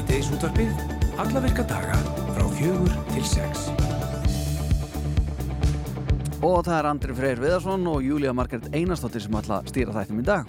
Síðdeisútvarpið, alla virka daga frá fjögur til sex. Og það er Andri Freyr Viðarsson og Júlía Margret Einarstóttir sem ætla að stýra þættum í dag.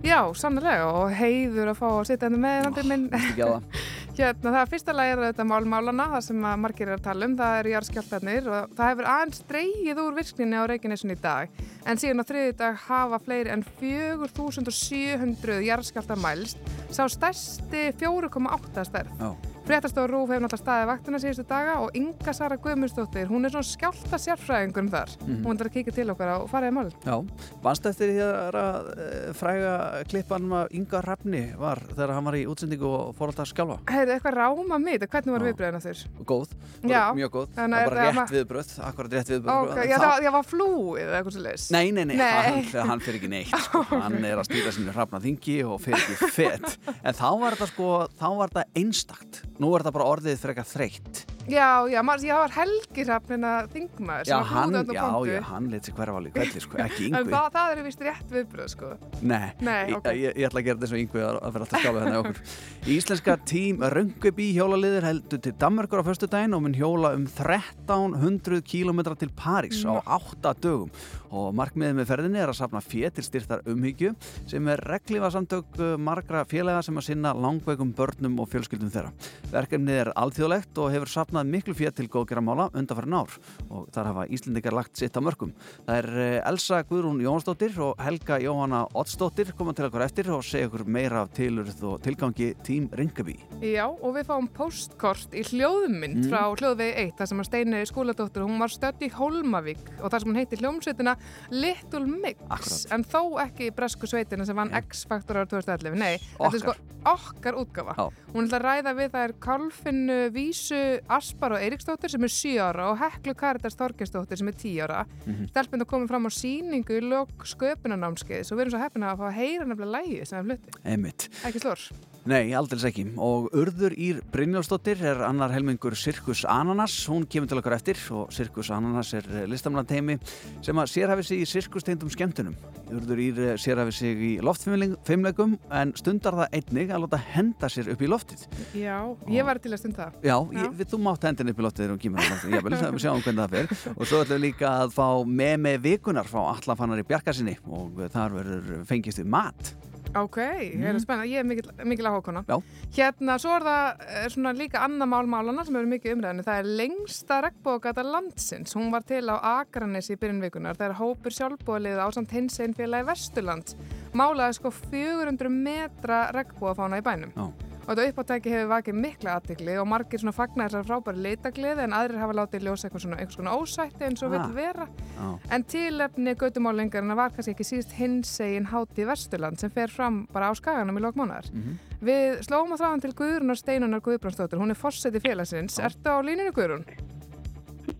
Já, sannlega og heiður að fá að sitja henni með Andri minn. Ekki á það. Hérna, það er fyrsta lagi er þetta málmálana, það sem margir er að tala um, það eru jarðskjáltarnir og það hefur aðeins dreigið úr virkninni á Reykjanesun í dag. En síðan á þriði dag hafa fleiri en 4700 jarðskjáltar mælst, sá stærsti 4,8 stærð. Já. Fréttastofa Rúf hefur náttúrulega staðið vaktina síðustu daga og Inga Sara Guðmundsdóttir, hún er svona skjálta sérfræðingur um þar. Mhm. Hún er að kíka til okkar og faraði mál. Já, vannst eftir því að uh, fræga klippan að Inga Rafni var þegar hann var í útsendingu og fór alltaf að skjálfa. Heyrðu, eitthvað ráma mitt, hvernig var viðbröðina þurr? Góð, Já. mjög góð. Þannig Það var rétt viðbröð, akkurat rétt viðbröð. Ok, já, það, það var flúið eða eitthvað svo leiðis. Nei, nei, nei, Nei. Hann, hann fyrir ekki neitt sko. hann er að stýra sinni hrafna þingi og fyrir ekki fett en þá var þetta sko, þá var þetta einstakt nú er þetta bara orðið frekar þreytt. Já, já, maður, já, það var Helgi Hrafnina þingmaður sem var hann, flúið þarna já, já, hann lit sig hverfa alveg kvelli, sko, ekki En yngvi það, það er vist rétt viðbröð, sko. Nei, Nei, ég, ok. ég, ég ætla að gera og yngvi að, vera alltaf skjála þennan okkur. Íslenska tím Röngubí hjólaliðir heldur til Danmörkur á föstu daginn og mun hjóla um 1300 km til París á 8 dögum og markmiðið með ferðinni er að safna fjö til styrtar umhyggju sem er reglifa samtök uh, margra félaga sem að sinna langveikum börnum og fjölskyldum þeirra. Verkefnið er alþjóðlegt og hefur safnað miklu fjö til góðgera mála undanfærin ár og þar hafa Íslendingar lagt sitt á mörgum. Það er uh, Elsa Guðrún Jónsdóttir og Helga Jóhanna Oddsdóttir koma til okkur eftir og segja okkur meira af tilurð og tilgangi tím Ringabí. Já, og við fáum postkort í hljóðmynd Mm. frá hljóðvegi 1, þar sem að Steini skóladóttir, hún var stödd í Hólmavík og þar sem hún heitir hljómsveitina Little Mix, Akkurat. en þó ekki bresku sveitina sem vann X-Factor ára 2011, nei, þetta er sko okkar útgafa. Já. Hún ætla að ræða við það er Kalfinu Vísu Aspar og Eiríksdóttir sem er 7 ára og Heklu Karitas Þorgesdóttir sem er 10 ára. Mm Mhm. Stelpinn er komið fram á síningu í lok sköpunarnámskeiðis og við erum svo heppina að fá að heyra nefnilega lægi sem er. Einmitt. Ekki slór. Nei, aldils ekki. Og Urður Ír Brynjólfsdóttir er annar helmingur Sirkus Ananas. Hún kemur til okkar eftir og Sirkus Ananas er listamland heimi sem að sérhafi sig í sirkusteindum skemmtunum. Urður Ír sérhafi sig í loftfimleikum en stundar það einnig að láta henda sér upp í loftið. Já, ég var til að stund það. Já, Já. Ég, við, þú mátt hendin upp í loftið þegar hún kemur á loftið. Ég vil sjáum hvernig það fer. Og svo ætlum við líka að fá með með vikunar frá allafannar í Bjarkasinni og þar verður fengist við mat. Ok, mm. er spennandi, ég er mikil, mikil áhugkona. Já. Hérna, svo er það er svona líka annað málmálana sem eru mikið umræðinu. Það er lengsta regnbókata landsins. Hún var til á Akranesi í byrjun vikunar. Það er hópur sjálfbúalið á samt hins einn félagi Vesturland. Málaði sko 400 metra regnbóafána í bænum. Já. Og þetta uppáttæki hefur vakið mikla aðtikli og margir svona fagnar þessar frábæri leitagliði en aðrir hafa látið ljósa eitthvað svona, eitthvað svona ósætti eins og Ah. vill vera. Já. En tilefni göttumálingarna var kannski ekki síðust hinsegin hátíð Vesturland sem fer fram bara á skaganum í lokmánaðar. Mhm. Við slóum að þráðan til Guðrunar Steinunar Guðbrandsdóttir, hún er fórseti félagsins. Ertu á línunni Guðrun?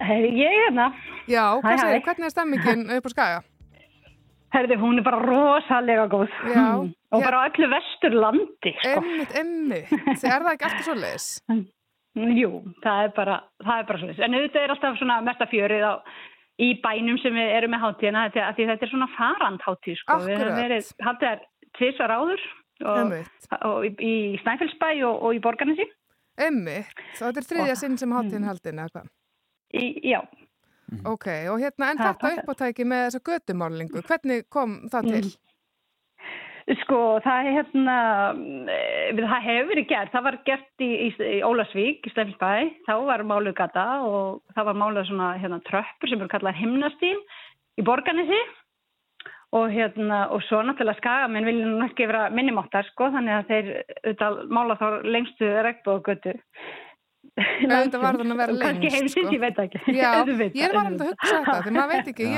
Herri, ég er hérna. Já, Hæ, hvað hæ. hvernig er stemmingin upp á skaga? Herri, hún er bara rosalega góð. Já. Hmm. Og Já. bara öllu vesturlandi, sko. Emmitt, emmitt, er það ekki alltaf svo leiðis? Jú, það er bara, það bara svolítið. En auðvitað er alltaf svona mesta fjörið á, í bænum sem við erum með hátíðina, því þetta er svona farandhátíð, sko. Við höfum Akkúrat. verið, haldið þær tvisar áður og, og í, Snæfellsbæ og, og í Borgarnesi. emmitt, það er þriðja sinn sem hátíðin haldin eða hvað? Í, já, Ok, og hérna, en þetta uppáttæki með þessa göttumálingu, hvernig kom það til? Sko, það er hérna, eh, við- það hefur verið gert, það var gert í, í, í Ólasvík, í Stefnsbæ, þá var máluð gata og það var máluð svona hérna tröppur sem eru kallað himnastín í Borgarnesi. Og hérna, og svo náttúrulega skagamenn vilja nú ekki vera minnumáttar, sko, þannig að þeir auðvitað mála þá lengstu regnbóðgötu. Auðvitað var þannig að vera Kannski lengst, heimsins, sko. ég veit ekki. Já, ég var um að hugsa þetta, því maður veit ekki,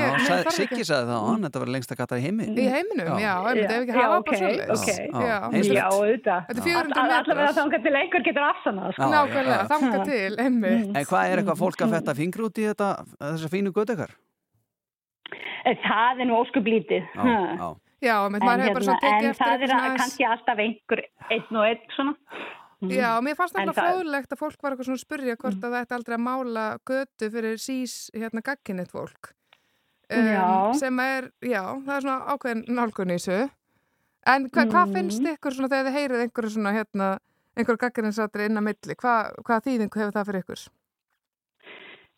Siggi sagði það á hann, þetta var lengsta gata í heimi. Í heiminum, já, einmitt, ef ekki hafa bara ok. Já, auðvitað. Þetta er 400 All- Allavega metrar. þangað til einhver getur afsannað, sko. Nákvæmlega, já, já. þanga til, einmitt. En hvað er eitthvað fólk að fetta fingri út í þetta, þessa fínu götu ykkar? Eh, Það er nú óskuplítið. Já, já. En, maður hefur bara hérna, það er að, kannski alltaf einhver einn og einn svona. Mhm. Já, mér fannst það- fróðlegt að fólk var eitthvað svona að spurja hvort að það ætti aldrei að mála götu fyrir sís, hérna, gagkinnit fólk. Já. Sem er, já, það er svona ákveðin nálgun í þessu. En hva, hvað Mhm. finnst ykkur svona þegar þið heyrið einhverju svona, hérna, einhver gaggrinnsáttur inn á milli. Hva, hvað þýðingu hefur það fyrir ykkur?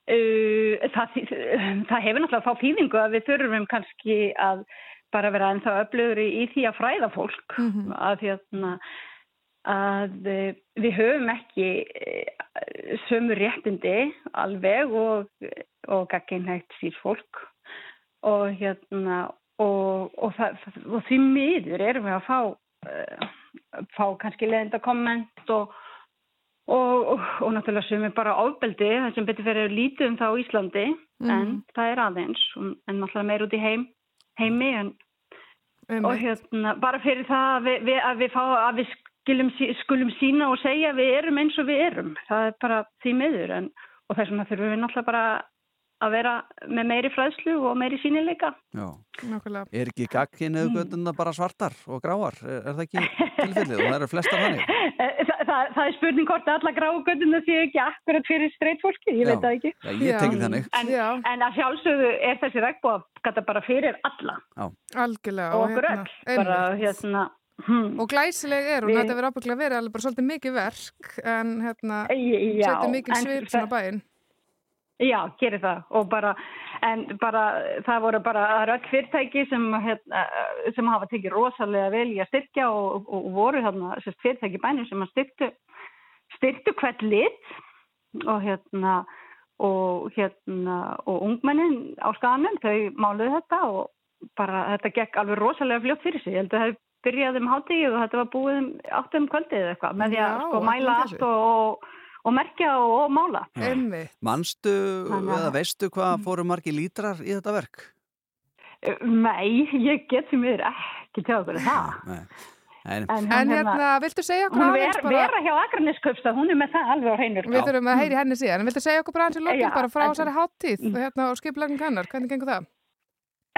Uh, það, það hefur náttúrulega fá þýðingu að við þurfum kannski að bara vera ennþá öflugur í, í því að fræða fólk mm -hmm. að, hérna, að við höfum ekki sömu réttindi alveg og, og gagginhægt sír fólk og hérna og, og, það, og því miður erum við að fá uh, fá kannski leðinda komment og Og, og, og náttúrulega er bara ábeldi það sem betur fyrir lítið um það á Íslandi mm. en það er aðeins en náttúrulega meir út í heim, heimi en, um og hérna bara fyrir það að við, við, að við, fá, að við skulum, skulum sína og segja við erum eins og við erum það er bara því miður en, og þess vegna þurfum við náttúrulega bara að vera með meiri fræðslu og meiri sínileika. Já, Nákvæmlega. er ekki gagkin eða göttuna bara svartar og gráar? Er, er það ekki tilfellið og það eru flestar þannig? Þa, það, það er spurning hvort alla gráu göttuna sé ekki akkurat fyrir streyt fólki, ég Já. veit það ekki. Já, ég tekið þannig. En, en að sjálfsögðu er þessi gata bara fyrir alla. Já. Algjörlega. Og okkur öll. Bara hérna... Hmm. Og glæsileg er hún, þetta verður ábygglega verið alveg bara svolítið mikið verk en hérna, setja mikið svip svona bæinn. Já, gerir það og bara, en bara það voru bara rögg fyrirtæki sem, hérna, sem hafa tekið rosalega vel í að styrkja og, og, og voru þarna fyrirtæki bænum sem styrktu, styrktu hvert lit og hérna og hérna og ungmennin á skanum þau máluði þetta og bara þetta gekk alveg rosalega fljótt fyrir sig, ég held að það byrjaði um hátíð og þetta var búið um áttum kvöldið eða eitthvað með því að sko mæla allt og og merkja og, og mála. Manstu Hanna. eða veistu hvað mm. fóru margi lítrar í þetta verk? Nei, ég get því mér ekki tjóða fyrir það. Nei. En, en hérna, hérna, viltu segja okkur hún ver, bara... vera hjá Akranisköpsta, hún er með það alveg á hreinu við þurfum að heyri henni síðan, en viltu segja okkur bara hans í lokkin bara frá þessari háttíð mm. hérna, og skiplegging hennar, hvernig gengur það?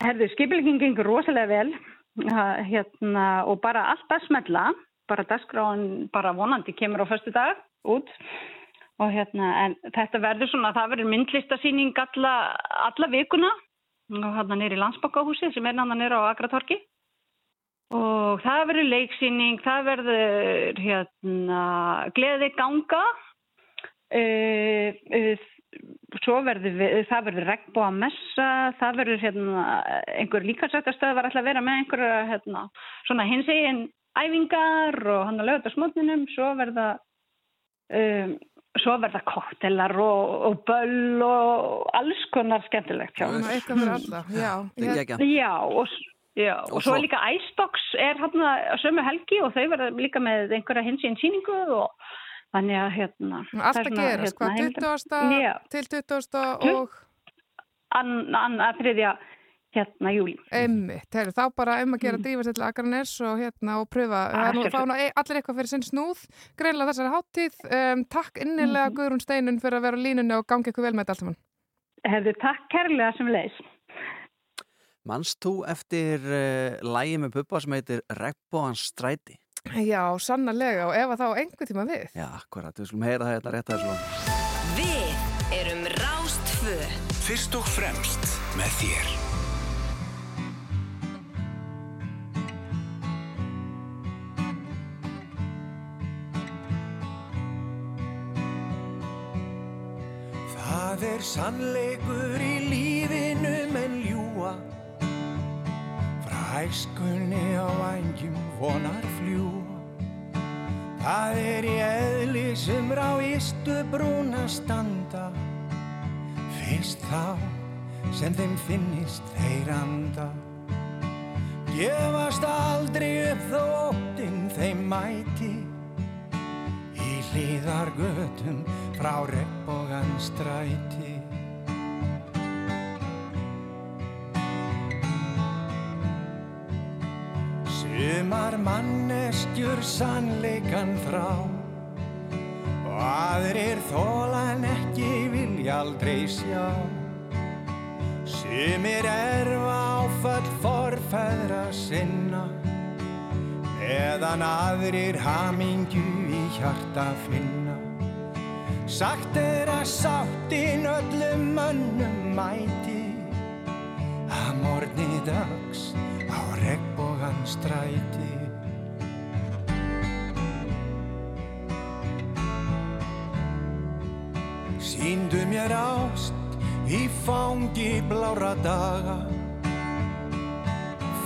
Herðu, skiplegging gengur rosalega vel hérna, og bara allt að smetla bara dagskráin bara vonandi kemur á förstu dag út. Og hérna, en þetta verður svona, það verður myndlistasýning alla, alla vikuna. Og hérna neyri landsbakkahúsi sem er náttúrulega neyri á Agratorki og það verður leiksýning, það verður hérna gleði ganga uh, uh, svo verður við, það verður regnbúa messa, það verður hérna einhver líkarsættastöð var alltaf að vera með einhverja hérna svona hins eginn æfingar og hann að lögða smotninum, svo verða um svo verða koktelar og, og böll og alls konar skemmtilegt hjá þess. Eitthvað fyrir alltaf, já. Já, og, já, og, og svo líka Icebox er hérna sömu helgi og þau verða líka með einhverja hins í einn síningu og þannig að hérna... Alltaf gerast, hvað, 20. til 20. og... Að þriðja hérna júli. Emmitt, þá bara um að gera mm. drífast til Akranes og hérna og pröfa, það er nú að fá e- allir eitthvað fyrir sinn snúð, greinlega þessari háttíð um, takk innilega mm. Guðrún Steinun fyrir að vera á línunni og gangi eitthvað vel með þetta allt saman. Hefur takk kærlega sem leis. Manst þú eftir uh, lægi með puppa sem heitir Rebbóans stræti? Já, sannarlega og ef að þá einhver tíma við. Já, akkurat, við skulum heyra það hérna rétt að þessu. Við erum Rástfö. Fyrst og fremst með þér. Það er sannleikur í lífinu menn ljúa Frá hæskunni á vangjum vonar fljúa Það er í eðli sem ráistu brúna standa. Fyrst þá sem þeim finnist þeir anda Gefast aldrei upp þóttinn þeim mæti. Í hlýðargötum frá regnbógan stræti Sumar manneskjur sannleikan þrá og aðrir þólan ekki vilja aldrei sjá. Sumir erfa áfall forfæðra sinna. Eðan aðrir hamingju í hjarta finna. Sagt er að sáttin öllum mönnum mæti morni dags á regnbógan stræti. Sýndu mér ást í fangi blára daga,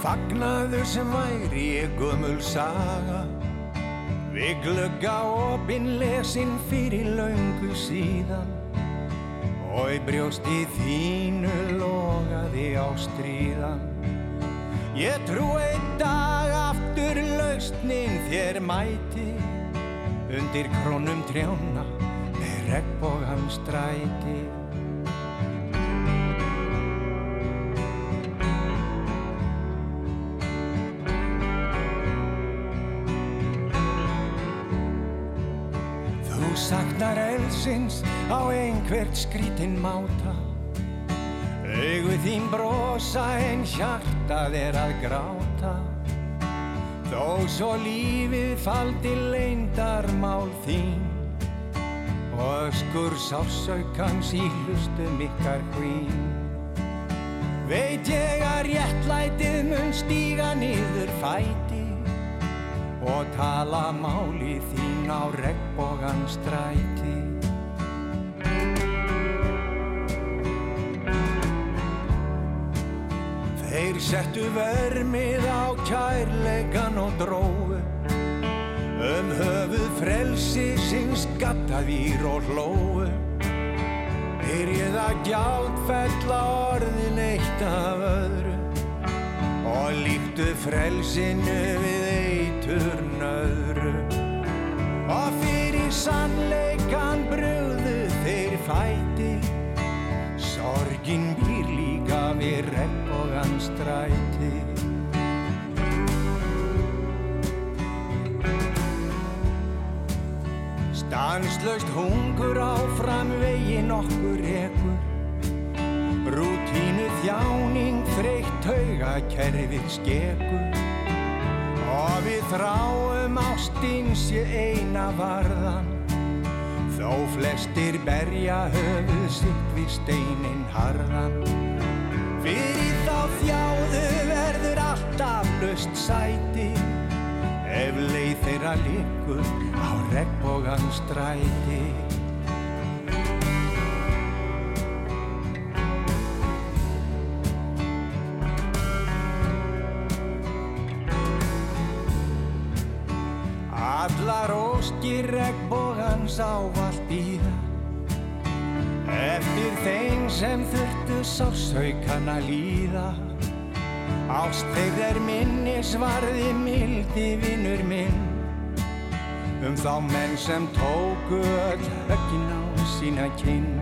fagnaðu sem væri ég gömul saga. Við glögga opinn lesin fyrir laungu síðan og í brjósti þínu logaði ástri stríðan Ég trú einn dag aftur lausnin þér mæti Undir krónum trjána með regnbógan stræti. Þú saknar elsins á einhvert skrítinn máta Augu þín brosa en hjartað er að gráta. Þó svo lífið faldi leindarmál þín. Og öskur sásaukans í hlustum ykkar hvín Veit ég að réttlætið mun stíga niður fæti Og tala máli þín á regnbogan stræti Þeir settu vermið á kærleikan og dróu Um höfuð frelsi sinns gattavír og hlóu Byrjuð að gjaldfella orðin eitt af öðru. Og líktu frelsinu við eitur nöðru. Og fyrir sannleikan brugðu þeir fæti. Sorgin býr við regnbogan stræti. Stanslaust hungur áfram veginn okkur ekur Rútínu þjáning þreytt tauga kerfið skekur. Og við þráum ástinn sé eina varðan. Þó flestir berja höfuð sitt við steinin harðan Fyrir þá þjáðu verður alltaf löst sæti. Ef leið þeirra líkur á regnbogan stræti. Allar óskir regnbogans ávalt býða Eftir þeim sem þurftu sársaukan að líða. Ást þeir er minnisvarði mildi vinnur minn. Um þá menn sem tóku öll höggin á sína kinn.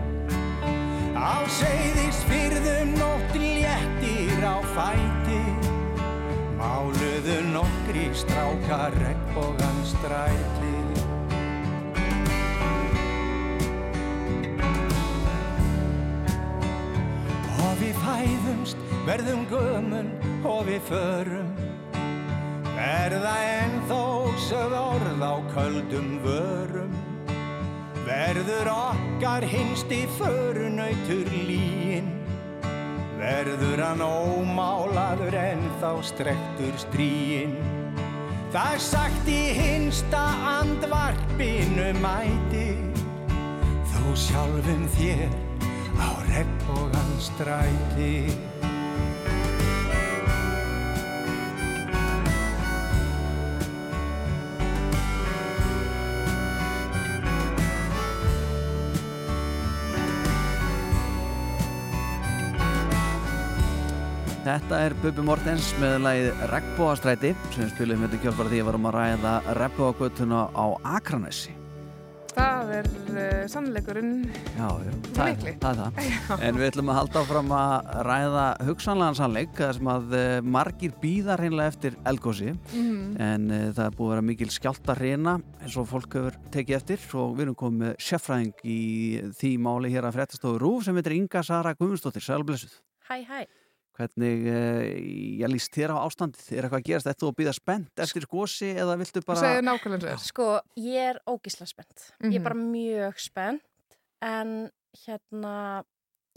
Á seiðis fyrðum nótt léttir á fæti. Máluðu nokkri strákar regnbogan stræti fæðumst, verðum gömul og við förum. Verða ennþó sögð orð á köldum vörum. Verður okkar hinsti förunautur líin Verður hann ómálaður en þá strektur stríin Það er sagt í hinsta andvarpinu mæti. Þú sjálfum þér á regnbogan stræti Þetta er Bubi Mortens með lagið Regnbóastræti sem við spilum hérna kjálfara því að varum að ræða Regnbóagötuna á Akranesi. Það er uh, sannleikurinn. Já, já, það, er- það er það. En við ætlum að halda áfram að ræða hugsanlegan sannleik þar sem að uh, margir býða hreinlega eftir elgósi Mhm. en uh, það er búið að vera mikil skjálta hrina eins og fólk hefur tekið eftir og við erum komið með sérfræðing í því máli hér að fréttastofu Rúf sem heitir Inga Sara Guðmundsdóttir, sælblessuð. Hæ, hæ. Hvernig, uh, ég líst þér á ástandið, er eitthvað að gerast, ættu að býða spennt eftir gósi eða viltu Þú bara... segir nákvæmlega þér. Sko, ég er ógísla spennt. Ég Mhm. er bara mjög spennt. En hérna,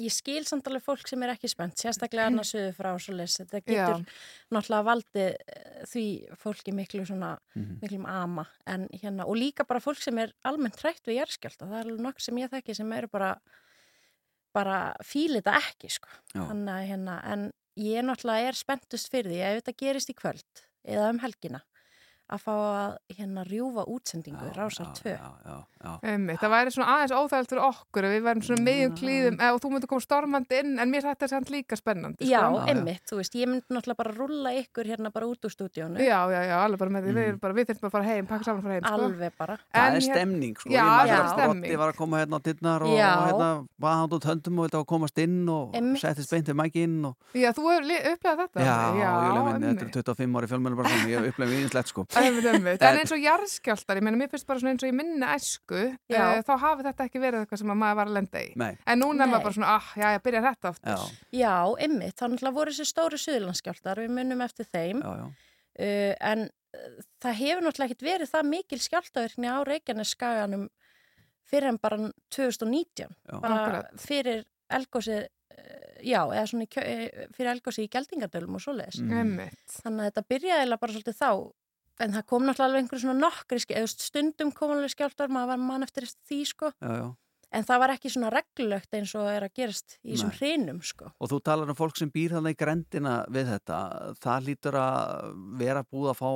ég skil samt alveg fólk sem er ekki spennt, sérstaklega annars söðu frá svo les, þetta Já. getur náttúrulega valdið eh, því fólki miklu svona, Mhm. miklum ama en hérna, og líka bara fólk sem er almennt hrætt við jærskjálta, það er alveg nokk sem ég þekki sem eru bara bara fíli þetta ekki, sko. Að hérna, en ég náttúrulega er spenntust fyrir því ef þetta gerist í kvöld eða um helgina að fá að hérna rjúfa útsendingu, rásar 2 já, já, já. Einmitt, það væri svona aðeins óþægilt fyrir okkur við værum svona meðjum klíðum eða þú myndir koma stormandi inn en mér þetta er samt líka spennandi Já, sko. Einmitt, þú veist, ég myndi náttúrulega bara rúlla ykkur hérna bara út úr stúdíónu. Já, já, já, alveg bara með því við, erum bara, við þurfum bara að fara heim, pakka saman og fara heim sko. alveg bara. Það En er hér- stemning sko, Já, ég maður það er að stemning. Rotti var að koma hérna á dittnar og, og hérna var hann út höndum og þetta var að komast inn og settist beint við mækinn þetta er 25 ári fjölmennu bara svona, ég upplega við einslegt Einmitt, einmitt. En- En eins og jarðskjáltar, ég meina, mér finnst bara svona eins og ég minni æsku, Já. uh, þá hafi þetta ekki verið eitthvað sem að maður var að lenda í. Nei, En núna er maður bara svona, ah, já, ég byrja þetta aftur. já, Já, einmitt, þannig að voru þessi stóru suðurlandskjáltar, við munum eftir þeim já, já uh, en uh, það hefur náttúrulega ekkit verið það mikil skjáltaverkni á Reykjaneskaganum fyrir en bara 2019 Já. bara fyrir elgósið já, eða svona í eh, fyrir elgósið í Geldingadölum og svoleiðis Mm. Einmitt. þannig að þetta byrjaði bara svolítið þá en það kom náttúrulega alveg einhverju svona nokkri eða stundum kom alveg skjáltar maður var mann eftir því sko já, já. en það var ekki svona reglulegt eins og er að gerast í þessum hrinum sko Og þú talar um fólk sem býr þannig í grendina við þetta, það lítur að vera búið að fá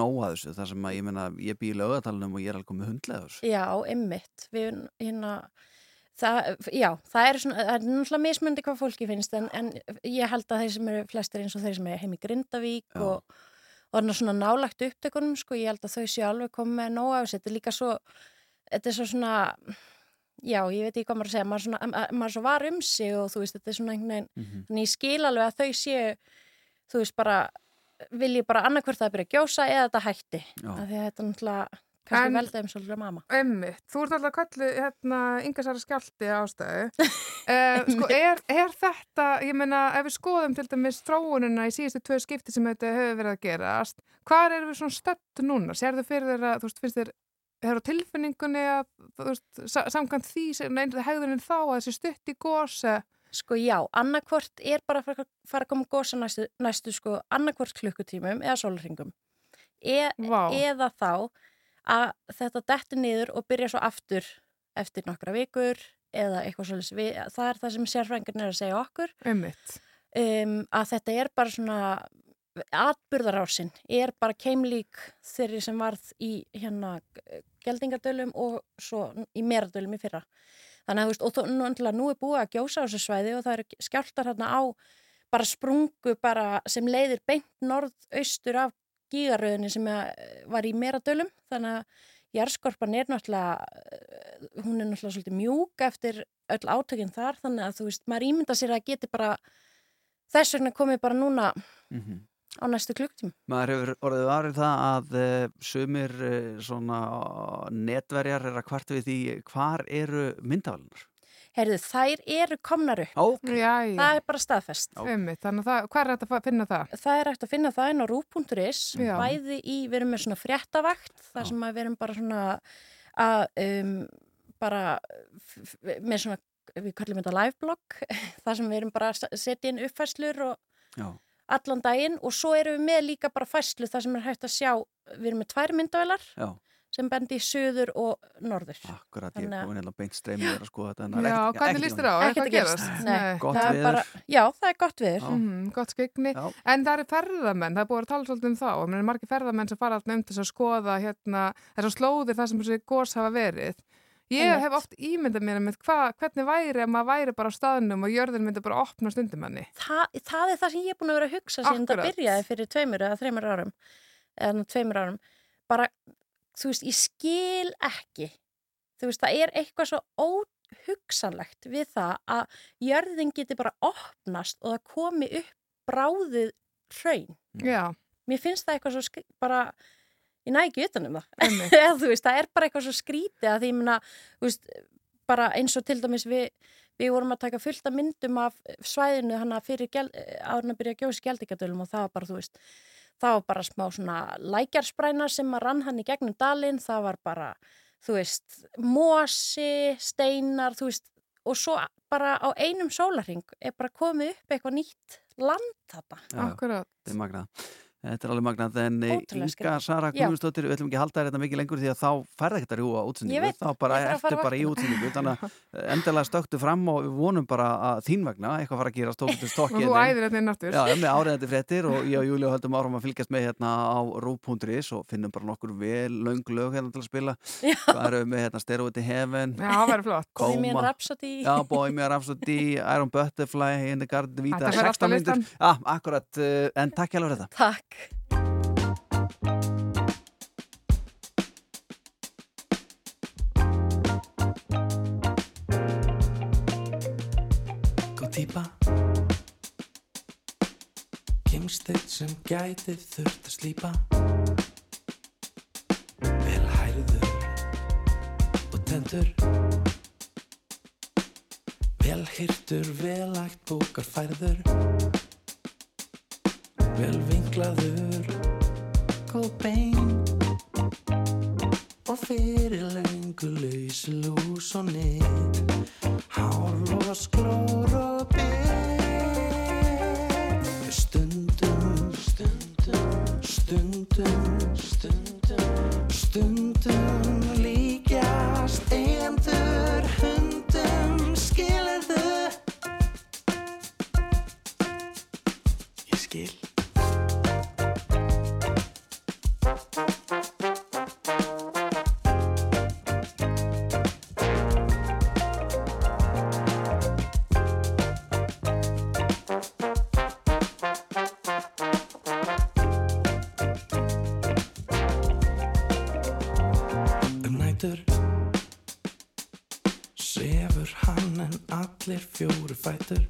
nóg að þessu, þar sem að ég meina, ég býr í lögatalunum og ég er alveg með þessu. Já, ymmit. Við, hérna, það, já, það er svona, það er náttúrulega mismundi hvað fólki finnst en, en ég held að þeir sem eru flestir eins og þeir sem eru heim í Grindavík Já. og, og er svona nálagt upptökunum, sko, ég held að þau séu alveg komið með nóg af þessu. Þetta er líka svo, þetta er svo svona, já, ég veit ekki hvað maður að segja, maður, svona, að- maður svo var um sig og þú veist, þetta er svona einhvern veginn, Mhm. þannig ég skil alveg að þau séu, þú veist, bara, vilji bara annarkvort að það byrja að gjósa eða þetta hætti. Af því að þetta náttúrulega, kannski En- veldaðum svolítið mamma. Einmitt. Þú ert alltaf kallið, hérna, yngasara skjálti ástæðu. Uh, sko, er, er þetta, ég meina, ef við skoðum til dæmis þróunina í síðustu tvö skipti sem þetta hefur verið að gerast, hvað erum við svona stödd núna? Sérðu fyrir þeirra, þú veist, finnst þér, hefur á tilfinningunni að, veist, sa samkvæmt því, sem einn hegðunin þá, að þessi stutt í gósa, Sko já, annarkvort er bara að fara, að koma gósa næstu, næstu sko annarkvort klukkutímum eða sólringum. E, Vá. eða þá að þetta dettur niður og byrja svo aftur eftir nokkra vikur eða eitthvað svolítið. Það er það sem sérfrængin er að segja okkur. Um, að þetta er bara svona atburðarásin er bara keimlík þeirri sem varð í hérna geldingadölum og svo í meradölum í fyrra. Þannig að þú veist, og þó, nú, nú er búið að gjósa á þessu svæði og það eru skjáltar hérna á bara sprungu bara sem leiðir beint norðaustur af gígaröðinni sem eh, var í meradölum. Þannig að jarðskorpan er náttúrulega, eh, hún er náttúrulega svolítið mjúk eftir öll átökinn þar. Þannig að þú veist, maður ímynda sér að geti bara þess vegna komið bara núna Mm á næstu klukktíma. Maður hefur orðið varið það að uh, sumir svona netverjar er að kvart við því hvar eru myndavælunar? Heyrðu, þær eru komnar upp. Ó, Já, já. Það er bara staðfest. Einmitt, þannig að hvað er þetta að finna það? Það er hægt að finna það inn á rú.is, bæði í, við erum með svona fréttavakt, þar sem að við erum bara svona að, um, bara með svona, við kallum þetta liveblog, þar sem við erum bara að setja inn uppfæslur og já, allan daginn og svo erum við með líka bara fæslu þar sem er hægt að sjá, við erum með tvær myndavelar já, sem bendi í söður og norður. akkurat, ég er Þannig að- hérna beint streymið að skoða þetta. en það Já, ekkert- hvernig líst þér á? Er Ekkert að gerast. Gott Það er bara, já, það er gott viður. Mm, gott skegni. En það eru ferðamenn, það er búið að tala svolítið um þá. Það er margir ferðamenn sem fara alltaf um til þess að skoða hérna, þessar slóðir þar sem þessi gós hafa verið. Ég Einmitt. hef oft ímyndað mér með hva, hvernig væri ef maður væri bara á staðnum og jörðin myndi bara opna stundum henni. það, það er það sem ég er búin að vera að hugsa síðan þetta Akkurat. byrjaði fyrir tveimur eða þreimur árum eða tveimur árum bara, þú veist, ég skil ekki þú veist, það er eitthvað svo óhugsanlegt við það að jörðin geti bara opnast og það komi upp bráðið hraun. Já, Mér finnst það eitthvað svo skri, bara ég næ ekki utan um það. Eða, þú veist, það er bara eitthvað svo skrítið að því, ég meina, þú veist, bara eins og til dæmis við, við vorum að taka fullt af myndum af svæðinu hann að fyrir árun að byrja að gjósa gældingadölum og það var bara, þú veist, það var bara smá svona lækjarspræna sem að rann hann í gegnum dalinn, það var bara, þú veist, mosi, steinar, þú veist, og svo bara á einum sólarring er bara komið upp eitthvað nýtt land já. Akkurat. Þetta er magnað. Þetta er alveg magnað, en eh, Inga. Sara. Guðmundsdóttir, við ætlum ekki að halda þetta mikið lengur því að þá færði ekkert að rjúa útsendingu, þá bara ertu bara í útsendingu, þannig að endilega stöktu fram og við vonum bara að þín vegna eitthvað fara að gerast, tókstu Og stokkið þú æðir þetta inn aftur. Já, með áriðandi fréttir og ég og Júli höldum árum að fylgjast með hérna á rú.is og finnum bara nokkur vel löng lög hérna til að spila. Hvað eru við með hérna? Stairway to Heaven, Já, það verður flott. Bohemian Kóma. Rhapsody. Já, Bohemian Rhapsody, Iron Butterfly, In the Garden, Vita, Þetta fer allt á 16 myndur. listan. Já, akkurat, en takk. Góð típa Kimsteinn sem gæti þurft að slípa Vel hærður og tendur Vel hirtur, vel ægt bókar færður Vel vinklaður Góð bein Og fyrir lengu laus lús og Hárlós, klór og bygg Stundum, stundum, stundum, stundum sajter.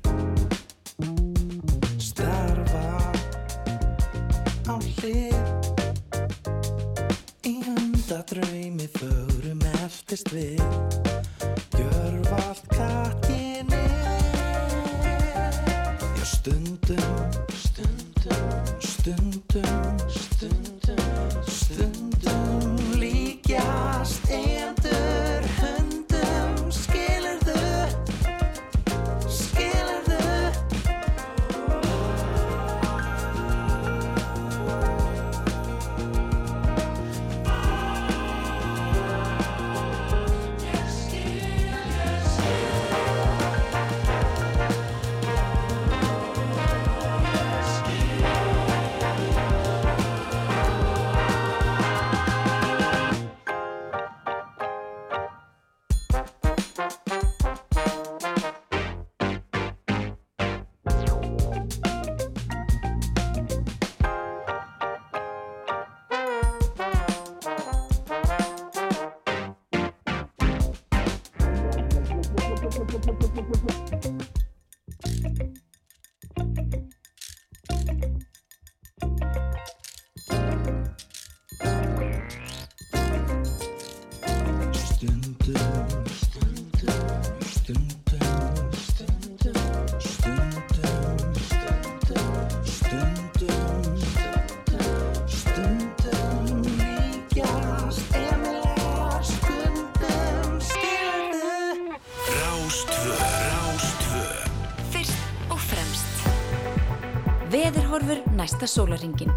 Næsta sólaringin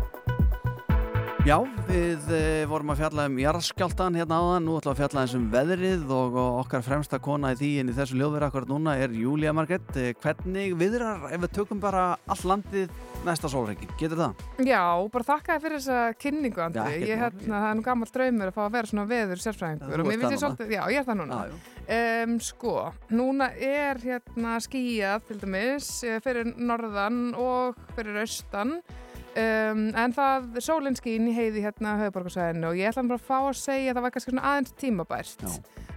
Já, við e, vorum að fjalla um jarðskjáltan hérna áðan, nú ætlum við að fjalla eins um veðrið og, og okkar fremsta kona í því en í þessu ljóðverð akkurat núna er Júlía Margrett. E, hvernig viðrar ef við tökum bara all landið næsta sólrengi? Getur það? Já, bara þakka þér fyrir þessa kynningu, Andri. Já, ég, hérna, það er nú gammal draumur að fá að vera svona veður sérfræðingur. Já, ég svolítið, já, ég er það núna. Já. Um, sko, núna er hérna skýjað til dæmis eh, fyrir norðan og fyrir austan um, en það sólinn skín í heiði hérna höfuborgarsvæðinu og ég ætla bara að fá að segja að það var kannski svona aðeins tímabært.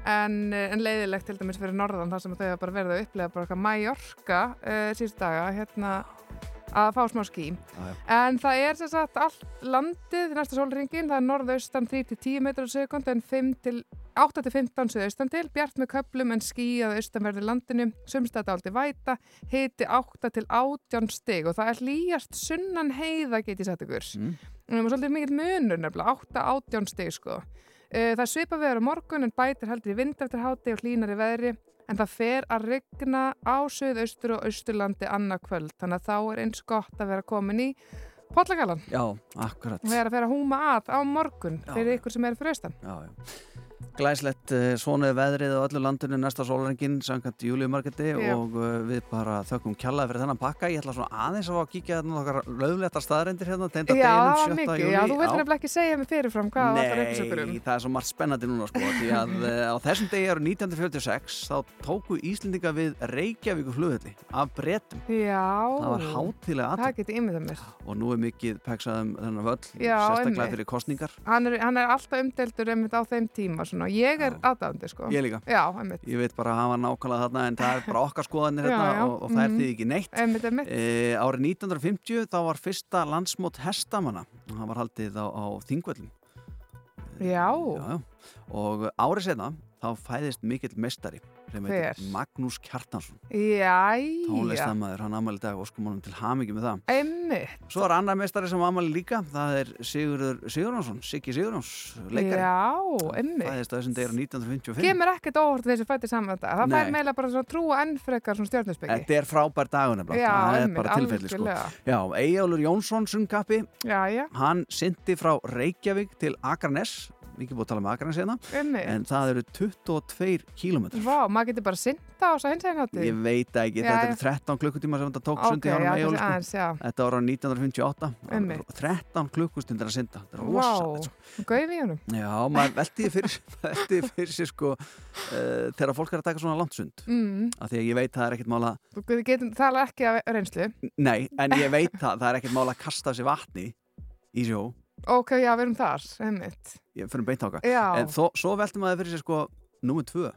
En, eh, en leiðilegt til dæmis fyrir norðan þar sem þau hafa bara verið að upplega bara eitthvað Mallorca uh, síðust daga hérna að fá smá skí já. en það er sem sagt allt landið næsta sólringin, það er norðaustan 3-10 metrar á sekund en 5 til 8-15 suðaustan til, bjart með köplum en skýjað austanverði landinu, sumstætt áldi væta, hiti 8-18 stig og það er hlýjast sunnan heiða get ég sagt ykkur. Mm. Það er svolítið mikill munur nefnilega, 8-18 stig sko. Það svipa veður á morgun en bætir heldur í vind eftir háti og hlýnar í veðri. en það fer að rigna á söðaustur og austurlandi annað kvöld, þannig að þá er eins gott að vera komin í Pollagalan Já, akkurat. og vera að vera að húma að á morgun Já. fyrir ykkur sem er fyrir austan. Já, já. Glæslegt, uh, svona er veðrið á öllu landinu næsta sólrengin, samkvæmt júliumarketi og uh, við bara þökkum kjallaði fyrir þennan pakka. Ég ætla svona aðeins að fá að kíkja þarna okkar lögletar staðarendir hérna, Já, það deginum var 7. mikið. júli. Já, þú veitir nefnilega ekki segja mig fyrirfram hvað það var upplýsingur um. Nei, það er svo margt spennandi núna sko, því að uh, á þessum degi árið 1946 þá tóku Íslendinga við Reykjavíku flugulli af bretum. Já, Það var hátilega það aðtönd mér. Og Já. Ég er Já. aðdáðandi, sko. Ég líka. Já, einmitt. Ég veit bara að hafa nákvæmlega þarna en það er bara okkar skoðanir Já, hérna já, og, og það er mhm. því ekki neitt. Einmitt, einmitt. E, árið 1950 þá var fyrsta landsmót hestamanna og það var haldið á, á Þingvöllum. Já. Já, já. Og árið setna þá fæðist mikill mestari sem heitir? Magnús Kjartansson. Tónlistamæður, hann ammali dag og mánum til hamingi með það. Einmitt. Svo er annar mestari sem ammali líka, það er Sigurður Sigurjónsson, Siggi Sigurjóns, leikari. Já, einmitt. Fæðist á þessum degur 1955. Kemur ekkert óvart þessi fætti saman þetta. Það fær meila bara svona trúa enn frekar svona stjórnusbyggi. Þetta er frábær Já, það er bara tilfelli sko. Eyjálfur Jónsson sungkappi, hann syndi frá Reykjavík til Akranes, mikið búið að tala um Akranes hérna, en það eru 22 kílómetrar. Vá, maður getur bara synda á að hins eginn hátti. Ég veit ekki, Já, þetta eru 13 klukkutíma sem þetta tók Ok, sundi sko. aðeins, já. Þetta var á 1958, Einmitt. 13 klukkustundir að synda, þetta er Vá, rosalegt sko. gauð í honum. Já, maður veltiði fyrir, fyrir sér sko uh, þegar fólk er að taka svona landsund, Mm, af því að ég veit það er ekkert mál að, þú getur tala ekki af reynslu. nei, en ég veit það, það er ekkert mál að kasta sér vatni í sjó, Ok, já, við erum þar, einmitt. ég fyrir beint. Já, En þó, svo veltum maður fyrir sér sko númer tvö.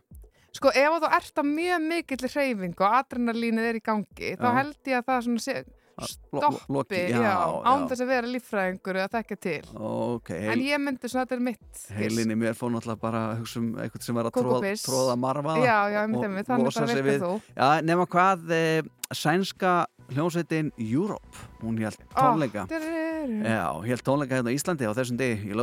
sko ef þú ert á mjög mikill hreyfing og adrenalínið er í gangi, þá Já. held ég að það svona sé, stoppi, án þess að vera líffræðingur eða þekka til. Ok, En heil, ég myndi svona, þetta er mitt. heilinni mér fór náttúrulega bara að hugsa um eitthvað sem var að tróða, tróða marfa. Já, já, og þannig losa sig við-. Já, nema hvað e, sænska hljómsveitin Europe, hún held tónleika. Oh, Já, held tónleika hérna á Íslandi á þessum degi í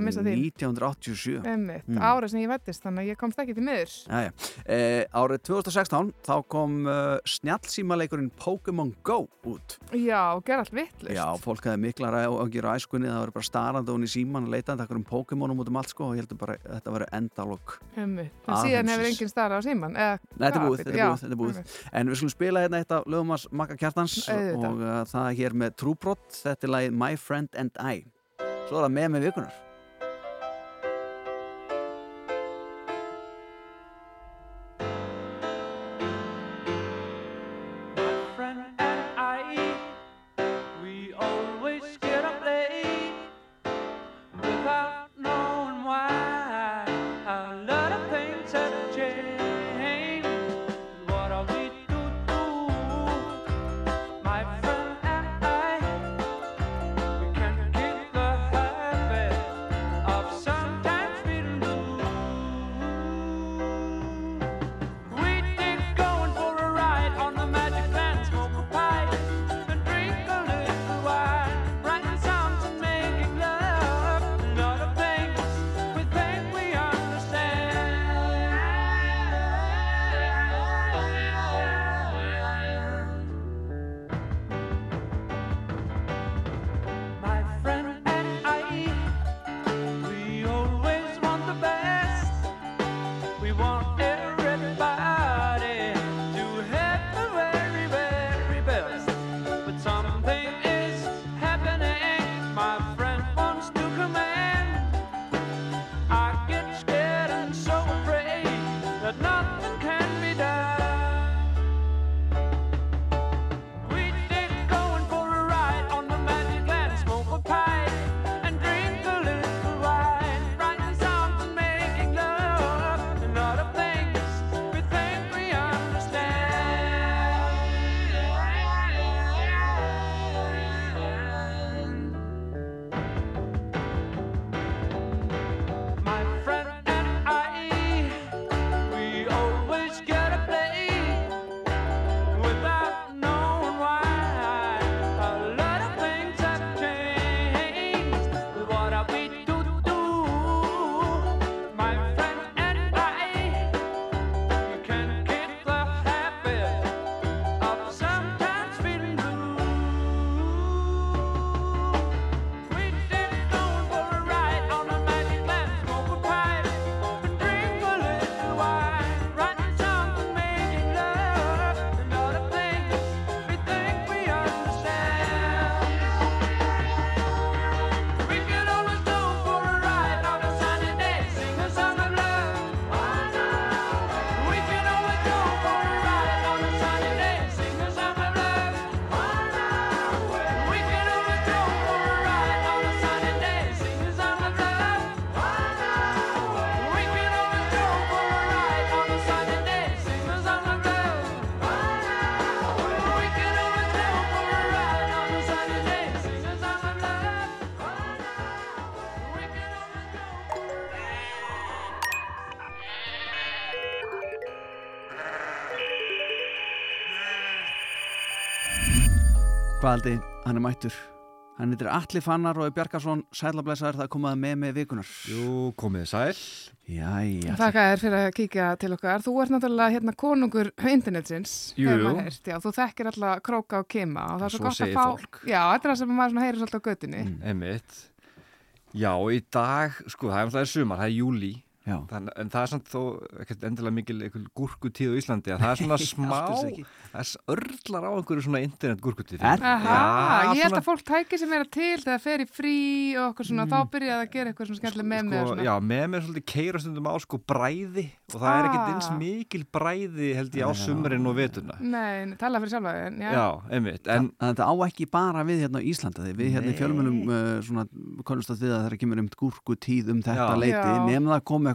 missa árið því. 1987. Einmitt, Mm. árið sem ég vettist, þannig að ég komst ekki til miður. Jæja. E, árið 2016 þá kom uh, snjallsímaleikurinn Pokémon Go út. Já, og gera allt vittlust. Já, fólk hefði miklar á að gera æskunni það var bara starandi hún í síman að leita þetta um Pokémonum út um allt sko og ég heldur bara þetta veri endalokk. Síðan hefur enginn starra á síman. Eða, Nei, þetta er búið. En við skulum spila hérna eitt af lögum hans Makka Kjartans og það hér með Trúbrott, þetta er lagið My Friend and I. Svo er það með með vikunar. Haldi, hann er mættur Hann heitir Atli Fannar og er Bjarkarsson Sælablesaður, það er komað með með vikunar Jú, komið sæl. Jæja Þakka þér fyrir að kíkja til okkar. Þú ert náttúrulega hérna konungur internetsins. Jú, jú. heyrt, Já, þú þekkir alla króka og kema og það er svo, Svo gott að fá... fólk. Já, þetta er það sem maður heyrir svolítið á göttinni. Mm. Einmitt. Já, í dag, sko, það er alltaf sumar, það er júli. Já. Þann, en það er samt þó ekkert endilega mikil einhver gúrkutíð á Íslandi að það er svona smá, er það er örlar á einhverju svona internet gúrkutíð. Er- Aha, ég held svona- að fólk tæki sem er til þegar fer í frí og okkur svona, þá byrjaði að gera eitthvað svona skemmtileg með mig og sko, svona. já, með mér svolítið keira stundum á sko bræði og það er ekkert eins Ah. mikil bræði held ég á sumrin og vetuna. Nei, tala fyrir sjálfa þig, en já. Já, einmitt, en En þetta á ekki bara við hérna á Íslanda því við hérna í fjölmunum uh, svona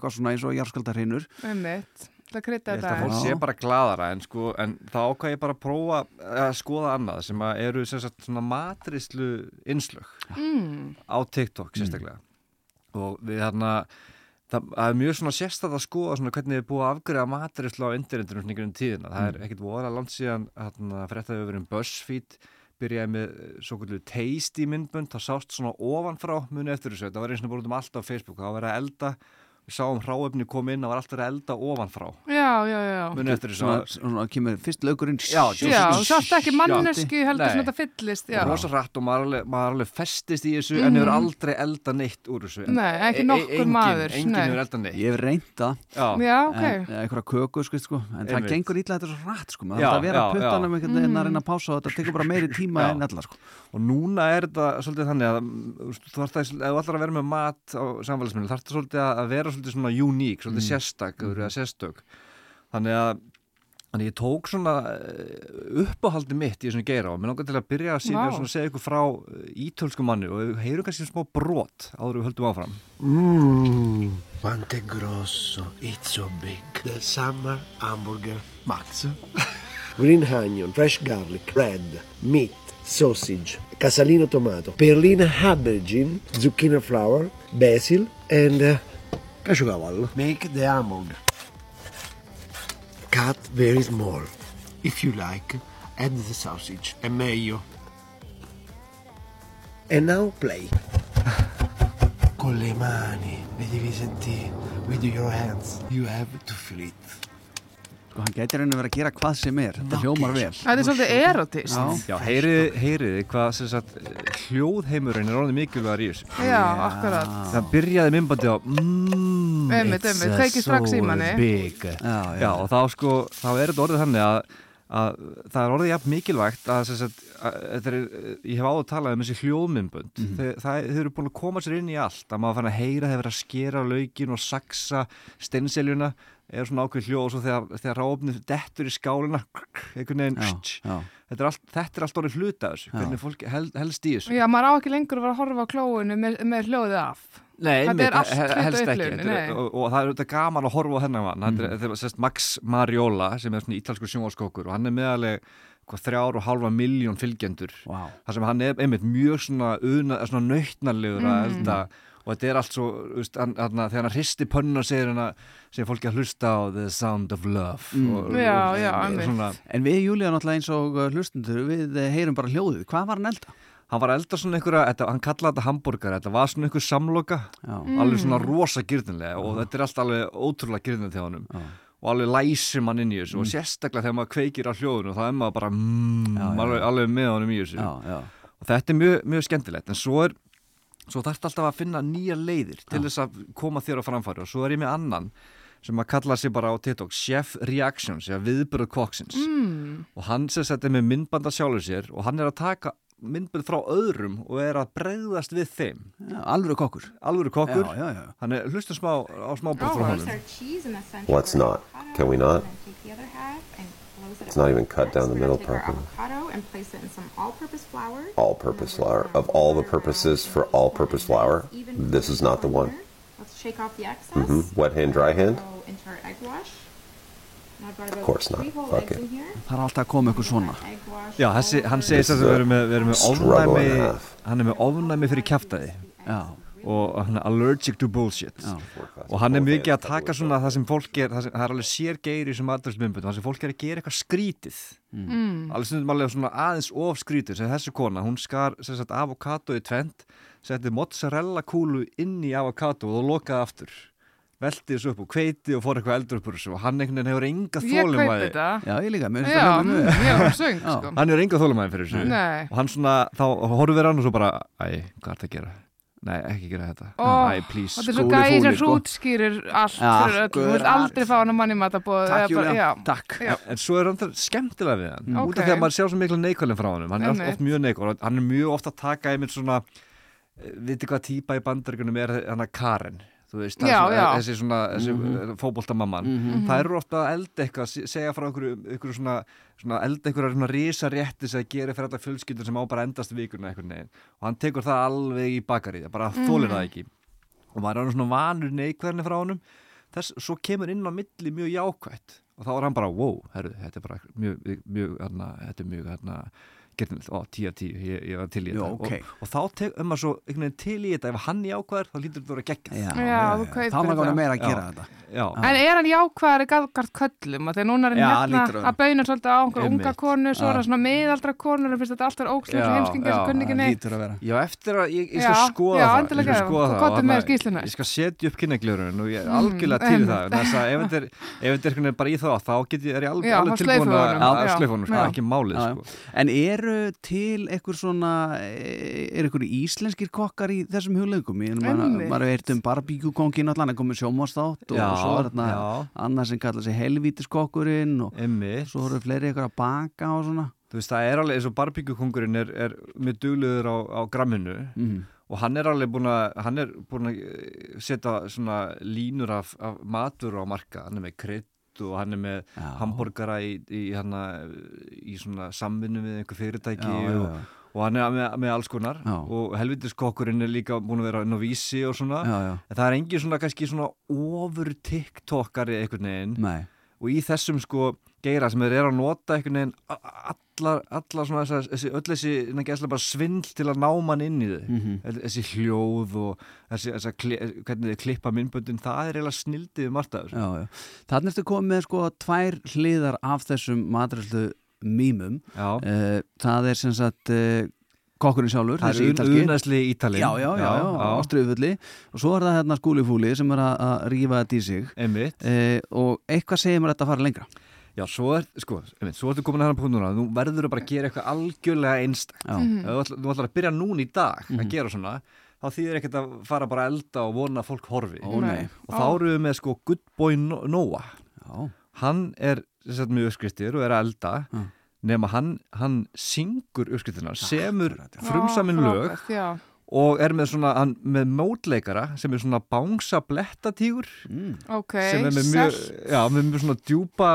að að það um um það eitthvað svona eins og jarðskaldarhinur Einmitt, það krytta Ég held þetta. að fólk sé bara gladara en, sko, en þá ákvað ég bara að prófa að skoða annað sem að eru sem sagt, svona matrislu innslög Mm, á TikTok sérstaklega. Og við hérna það það er mjög svona sérstætt að skoða svona hvernig við búið að afgriða matrislu á internetinu svona einhvern tíðina, það er ekkit voðalega langt síðan hérna, fréttaði við verið um BuzzFeed byrjaði með svo kvöldu tasty myndbönd, það sást svona ofanfrá muni eftir þessu, það var eins og bara út um allt á Facebook, það var að elda við sáum hráefni koma inn, það var alltaf að elda ofanfrá já, já, já. muni eftir þessu svona, svona kemur fyrst lögurinn Já, þú sást ekki mannesku heldur svona þetta fyllist, já. rosa rætt og maður alveg, maður alveg festist í þessu en hefur aldrei elda neitt úr þessu. Nei, ekki E- e- nokkur enginn- maður, enginn hefur elda neitt. Ég hef reynda einhverja köku sko, sko, en það gengur ítla þetta er svo rætt sko, maður Já, þarf að vera að putta hann um einhvern veginn að Mm. reyna að pása og þetta tekur bara meiri tíma en ella sko. og núna er þetta svolítið þannig að mm, þú að, ætlar að vera með mat á samfélagsmiðlum, þarf þetta svolítið að að vera svolítið svona uník, svolítið Mm. sérstak eða sérstök þannig að Þannig ég tók svona eh, uppáhaldi mitt í þessum geira og mér langar til að byrja að svona að segja ykkur frá eh, ítölsku manni og við heyrum kannski smá brot áður við höldum áfram. Mmm, quanto è grosso, it's so big. The summer hamburger Max. Green onion, fresh garlic, red, meat, sausage, casalino tomato, perlina aubergine, zucchini flour, basil and uh, casciocavallo. Make the hamburger. Cut very small. If you like, add the sausage and mayo. And now play. Con le mani, le devi sentire. With your hands, you have to feel it. Sko, hann reyna að vera að gera hvað sem er þetta hljómar vel Þetta er svolítið erotist. Já. Já, heyriði, heyriði hvað sem sagt, hljóðheimurinn er orðið mikilvægur í þessu. Já, akkurat. Það byrjaði myndbandi á mmm, strax í manni. big. Já, já. Já, og þá sko, þá er þetta orðið þannig að, að það er orðið jafn mikilvægt að, sem sagt, að, að er, ég hef áður talað um þessi hljóðmyndbönd mm. -hmm. það, þeir eru búin að koma sér inn í allt að maður fann að heyra þeir vera að skera laukin og saksa steinseljuna er svona ákveð hljóð og svo þegar, þegar ráfnið dettur í skálina einhvern veginn þetta, er allt, þetta er allt orðið hluta af þessu Já. hvernig fólk hel, helst í þessu Já, maður á ekki lengur að vera að horfa á klóinu með, með hljóðið af. Nei, Þetta er allt er- nei. og, og það er þetta gaman að horfa á hennar mann mm. þetta er, er sérst, Max Mariola sem er svona ítalskur sjónvarskókur og hann er meðaleg hvað, þrjár og halva miljón fylgjendur Vá. þar sem hann er einmitt mjög svona, una, svona nautnarlegur að Mm. elda og þetta er allt svo, veist, hann, hann, þegar hann hristi pönnun og segir hann að segir fólki að hlusta á The Sound of Love Mm. og, Já, já, og, svona, En við Júlía náttúrulega eins og uh, hlustundur við eh, heyrum bara hljóðið, hvað var hann elda? hann var elda svona einhverja, þetta, hann kallaði þetta hambúrgar þetta var svona einhver samloka. Já, Mm. alveg svona rosa gyrðinlega og þetta er allt alveg ótrúlega gyrðinlega til honum. Já, og alveg læsir mann inn í þessu og sérstaklega þegar maður kveikir á hljóðinu þá er maður bara mm, Já, já. Alveg, alveg með honum í þessu. Já, já. og þetta er mjög, mjög skemmtilegt. En svo er svo þarf alltaf að finna nýja leiðir til þess að koma þér á framfæri og svo er ég með annan sem að kalla sig bara á TikTok Chef Reactions eða viðbyrðu kokksins Mm. og hann sem þetta er með myndbanda sjálfur sér og hann er að taka myndband frá öðrum og er að bregðast við þeim já alvöru kokkur alvöru kokkur Já, já, já. hann er hlustum smá á smá brot Oh, frá honum Let's not. Can we not? It's not even cut down the middle properly. avocado and place it in some all-purpose flour. All-purpose flour. Of all the purposes for all-purpose flour, this is not the one. Let's shake off the excess. hmm Wet hand, dry hand? Go into our egg wash. And I've got about Of course not. Fuck it. in here. Það er alltaf að koma eitthvað svona Egg wash. Já, þessi, hann segist This að is við a erum með, við erum með struggle and a ofnæmi hann er með ofnæmi fyrir kjaftaði Já, og hann er allergic to bullshit og hann er mikið að taka svona það sem fólk er, það, sem, það er alveg sér geiri sem aðdæðsmyndbund, það sem fólk er að gera eitthvað skrítið Mm. alveg stundum alveg svona aðeins of skrítið sem þessi kona, hún skar sagt avokado í tvent, setti mozzarella kúlu inn í avokado og lokaði aftur velti þessu upp og kveiti og fór eitthvað eldur upp þessu og hann einhvern veginn hefur enga þólumæði. Já, ég líka, mér finnst Já, það söng, Já. sko. hann hefur enga þólumæði fyrir þessu og hann svona, þá horfum við hann og svo bara æ, hvað er það að gera? Nei, ekki gera þetta Ó, Æ, please, Þetta er svo sem fúli, sko. hrútskýrir allt Ja, fyrir öll. Þú vilt aldrei fá hann að manni matabóð. Takk, Júlía, takk Já. En svo er hann það skemmtilega við hann Mm. Út af því að maður sjá svo mikla neikvæðin frá hann Hann er oft, oft mjög neikvæð Hann er mjög ofta að taka einmitt svona Viti hvað típa í bandaríkunum er hann að Karen Þú veist, það er Já, já. þessi svona þessi mm Mhm. fótboltamamman Mhm. Það eru ofta að elda eitthvað se- segja frá einhverju, einhverju svona, svona elda einhverju svona risa rétti sem gerir fyrir alla fjölskyldur sem á bara endast vikuna einhvern veginn og hann tekur það alveg í bakari það bara Mhm. þólir það ekki og maður er orðinn svona vanur neikvæðinni frá honum þess, svo kemur inn á milli mjög jákvætt og þá er hann bara, wow, herru, þetta er bara mjög, mjög, hérna, þetta er mjög hérna, gerðin, ó, tíu af tíu, ég, ég var til í Já, þetta ok. og, og þá tek, um maður svo einhvern veginn til í þetta, ef hann er jákvæður þá lítur þetta að vera geggjað Já, Já, þú kaupir Þá þetta. hann meira að Já. gera þetta Já, En er hann jákvæðari gafgart köllum? Af Því að núna er hann Já, hérna að að bauna svolítið á einhver Einmitt. unga konu, svo er Já. hann svona miðaldra konur og finnst þetta alltaf ókslega Já, heimskingar sem já, kunninginni. lítur að vera Já, eftir að ég, ég skal Já, skoða já, það ég skal það í það að í það Já, að, að Já, já. Já, já. En eru til einhver svona er einhver íslenskir kokkar í þessum huglegum? Ég maður maður veit um barbíkukongin allan, hann komið sjómastátt og Já, svo er þarna annað sem kallar sig helvítiskokkurinn og Einmitt. svo eru fleiri ykkur að baka og svona Þú veist, það er alveg, eins og barbíkukongurinn er, er mjög duglegur á, á gramminu Mhm. og hann er alveg búin að hann er búin að eh, setja svona línur af, af matur á marka hann er með krydd og hann er með Já. hambúrgara í, í, hana, í svona samvinnu við einhver fyrirtæki Já, og, já. og hann er með, með alls konar og helvitiskokkurinn er líka búin að vera inn á vísi og svona en það er engin svona svona ofur tiktokari einhvern veginn Nei. Og í þessum sko geira sem þeir eru að nota einhvern veginn allar, allar svona þessi, öll þessi innan gæslega bara svindl til að ná mann inn í þau Mhm. þessi hljóð og þessi, þessi hvernig þið klippa myndböndin það er eiginlega snildið þessu Já, já. Þannig ertu komið sko tvær hliðar af þessum matræslu mýmum. Já. Uh, það er sem sagt uh, kokkurinn sjálfur, Það er þessi un- ítalski. unaðsli Ítalinn. Já, já, já, Já, já, já. ástriðufulli. Og svo er það hérna skúlifúli sem er að, að rífa þetta í sig. Uh, og eitthvað segir mér þetta að fara lengra. Já, svo er, sko, einmitt, svo ertu komin að hérna punktunum nú verður þú bara að gera eitthvað algjörlega einstakt Já. Mhm. Ef þú ætlar, að byrja núna í dag Mhm. að gera svona þá þýðir ekkert að fara bara að elda og vona að fólk horfi Ó, nei. og þá eru við með sko Good Boy No- Noah Já. hann er sem sagt, með uppskriftir og er að elda Já. Nema hann, hann syngur uppskriftina, semur frumsamin lög já. og er með svona, hann, með mótleikara sem er svona bánsa blettatígur Mm. Ok, sem er með mjög, já, með mjög svona djúpa,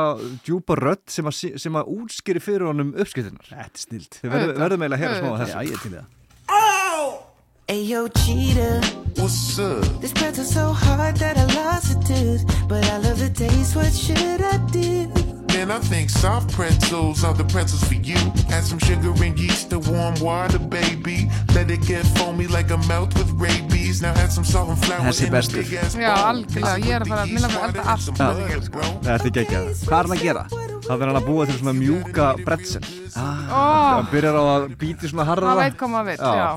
djúpa rödd sem að, sem að útskýri fyrir honum uppskriftinar Þetta er snilt. Þið verðum verðum eiginlega að heyra smá auðvitað. þessu Já, ég er til það. Ayo, cheetah. What's up? This pretzel's so hard that I lost a tooth. But I love the taste, what should I do? Man, I think soft pretzels are the pretzels for you. Add some sugar and yeast to warm water, baby. Let it get foamy like a melt with rabies. Now add some salt and flour Þessi in a bestur. big ass Já, bowl. algjörlega, ég er að fara, langar að elda allt. Já. Þetta er geggjað Hvað er hann að gera? Það verður hann að búa til svona mjúka pretzel Ah, Ó, Hann byrjar á að býti svona harða maður veit hvað maður veit, já.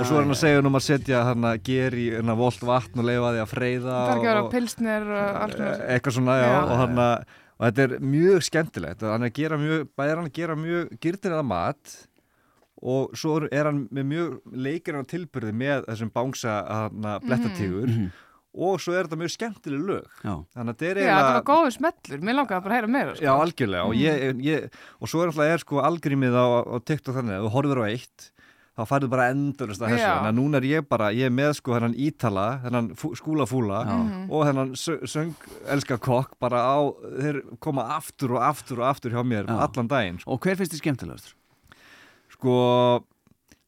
Og svo er hann að segja um að setja hann að gera í hérna, volt vatn og leifa því að freyða Það er ekki að vera og- pilsnir og allt með eitthvað svona, já, Já. og hann að og þetta er mjög skemmtilegt hann er að gera mjög, bæði er hann að gera mjög gyrtinlega mat og svo er hann með mjög leikirinn á tilbyrði með þessum bángsa hana, blettatígur Mhm. og svo er þetta mjög skemmtileg lög Já. þannig að þetta er Já, það var eiginlega góður smellur, mér langaði bara að heyra meira. sko. Já, algjörlega og, ég, ég, og svo er alltaf er sko algrímið á, á TikTok þannig að þú horfir á eitt þá færðu bara endurist að þessu Já. en að núna er ég bara, ég er með sko hennan Ítala, hennan fú, skúla fúla Mhm. og hennan sö- söng elska kokk bara á, þeir koma aftur og aftur og aftur hjá mér Já. allan daginn sko. Og hver finnst þið skemmtilegastur? sko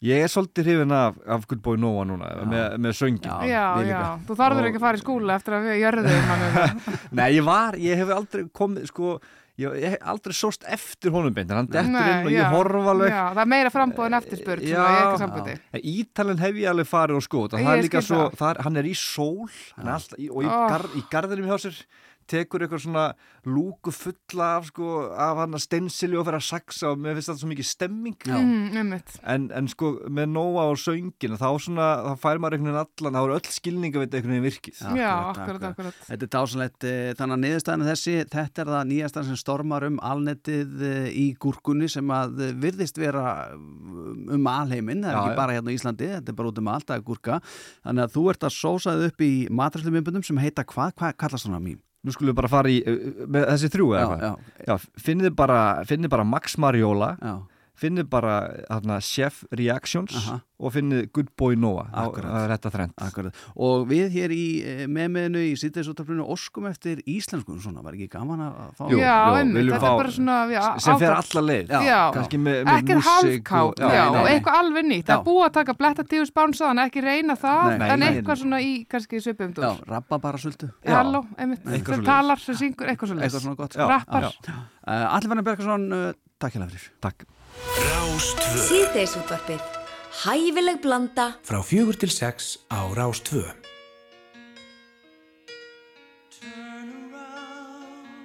ég er svolítið hrifin af, af Good Boy Noah núna með, með söngin Já. Já, þú þarfur Og- ekki að fara í skúla eftir að við jörðum. Nei, ég var, ég hef aldrei komið sko, ég, hef aldrei sóst eftir honum beint en hann dettur inn og já, ég horfa alveg. Já, það er meira frambóðin sambandi. En Ítalinn hef ég alveg farið og er, hann er í sól hann er alltaf, í, og í, Oh. gar, í garðinum hjá sér tekur eitthvað svona lúku fulla af, sko, af hann að stensili og fyrir að saksa og mér finnst þetta svo mikið stemming einmitt. en, en sko með Nóa og söngin þá, svona, þá fær maður einhvern veginn allan þá er öll skilninga við einhvern veginn virkið Já, akkurat, akkurat. Þetta er dásanlegt, eh, þannig að niðurstaðan er þessi, þetta er það nýjastan sem stormar um alnetið eh, í gúrkunni sem að eh, virðist vera um alheiminn, það er Já, ekki já. bara hérna á Íslandi, þetta er bara út um allt að gúrka, þannig að þú ert að sósaði upp í matræslumimbundum sem heita hvað, hvað kallast svona mým? Nú skulum við bara fara í uh, með þessi þrjú eða Já, hvað? Já, finnið bara, bara Max Mariola Já. Finnið bara hana, Chef Reactions Aha. og finnið Good Boy Noah það er þetta Akkurat. Og við hér í eh, meðmiðinu í sýttiðsúttarflunum óskum eftir íslensku, svona, var ekki gaman að fá? Jú, Já, jú, einmitt, þetta er fá- bara svona já, sem fer ákall. alla leið Já, kannski með, með Ekkert músík halvkátt, já, og eitthvað alveg nýtt. Það er búið að taka bletta tíu spánsaðan, ekki reyna það, Nei, en nei, eitthvað nei. svona í kannski svipum Já, dúr. rappa bara sultu. Halló, einmitt, Eitthvað sem talar, sem syngur, eitthvað svo Eitthvað svona gott. Rappar. Allir fannar Bergarsson, uh, takk hjá fyrir. Takk. Rástvö Síðdeisútvarpið. Hæfileg blanda. Frá fjögur til sex á Rástvö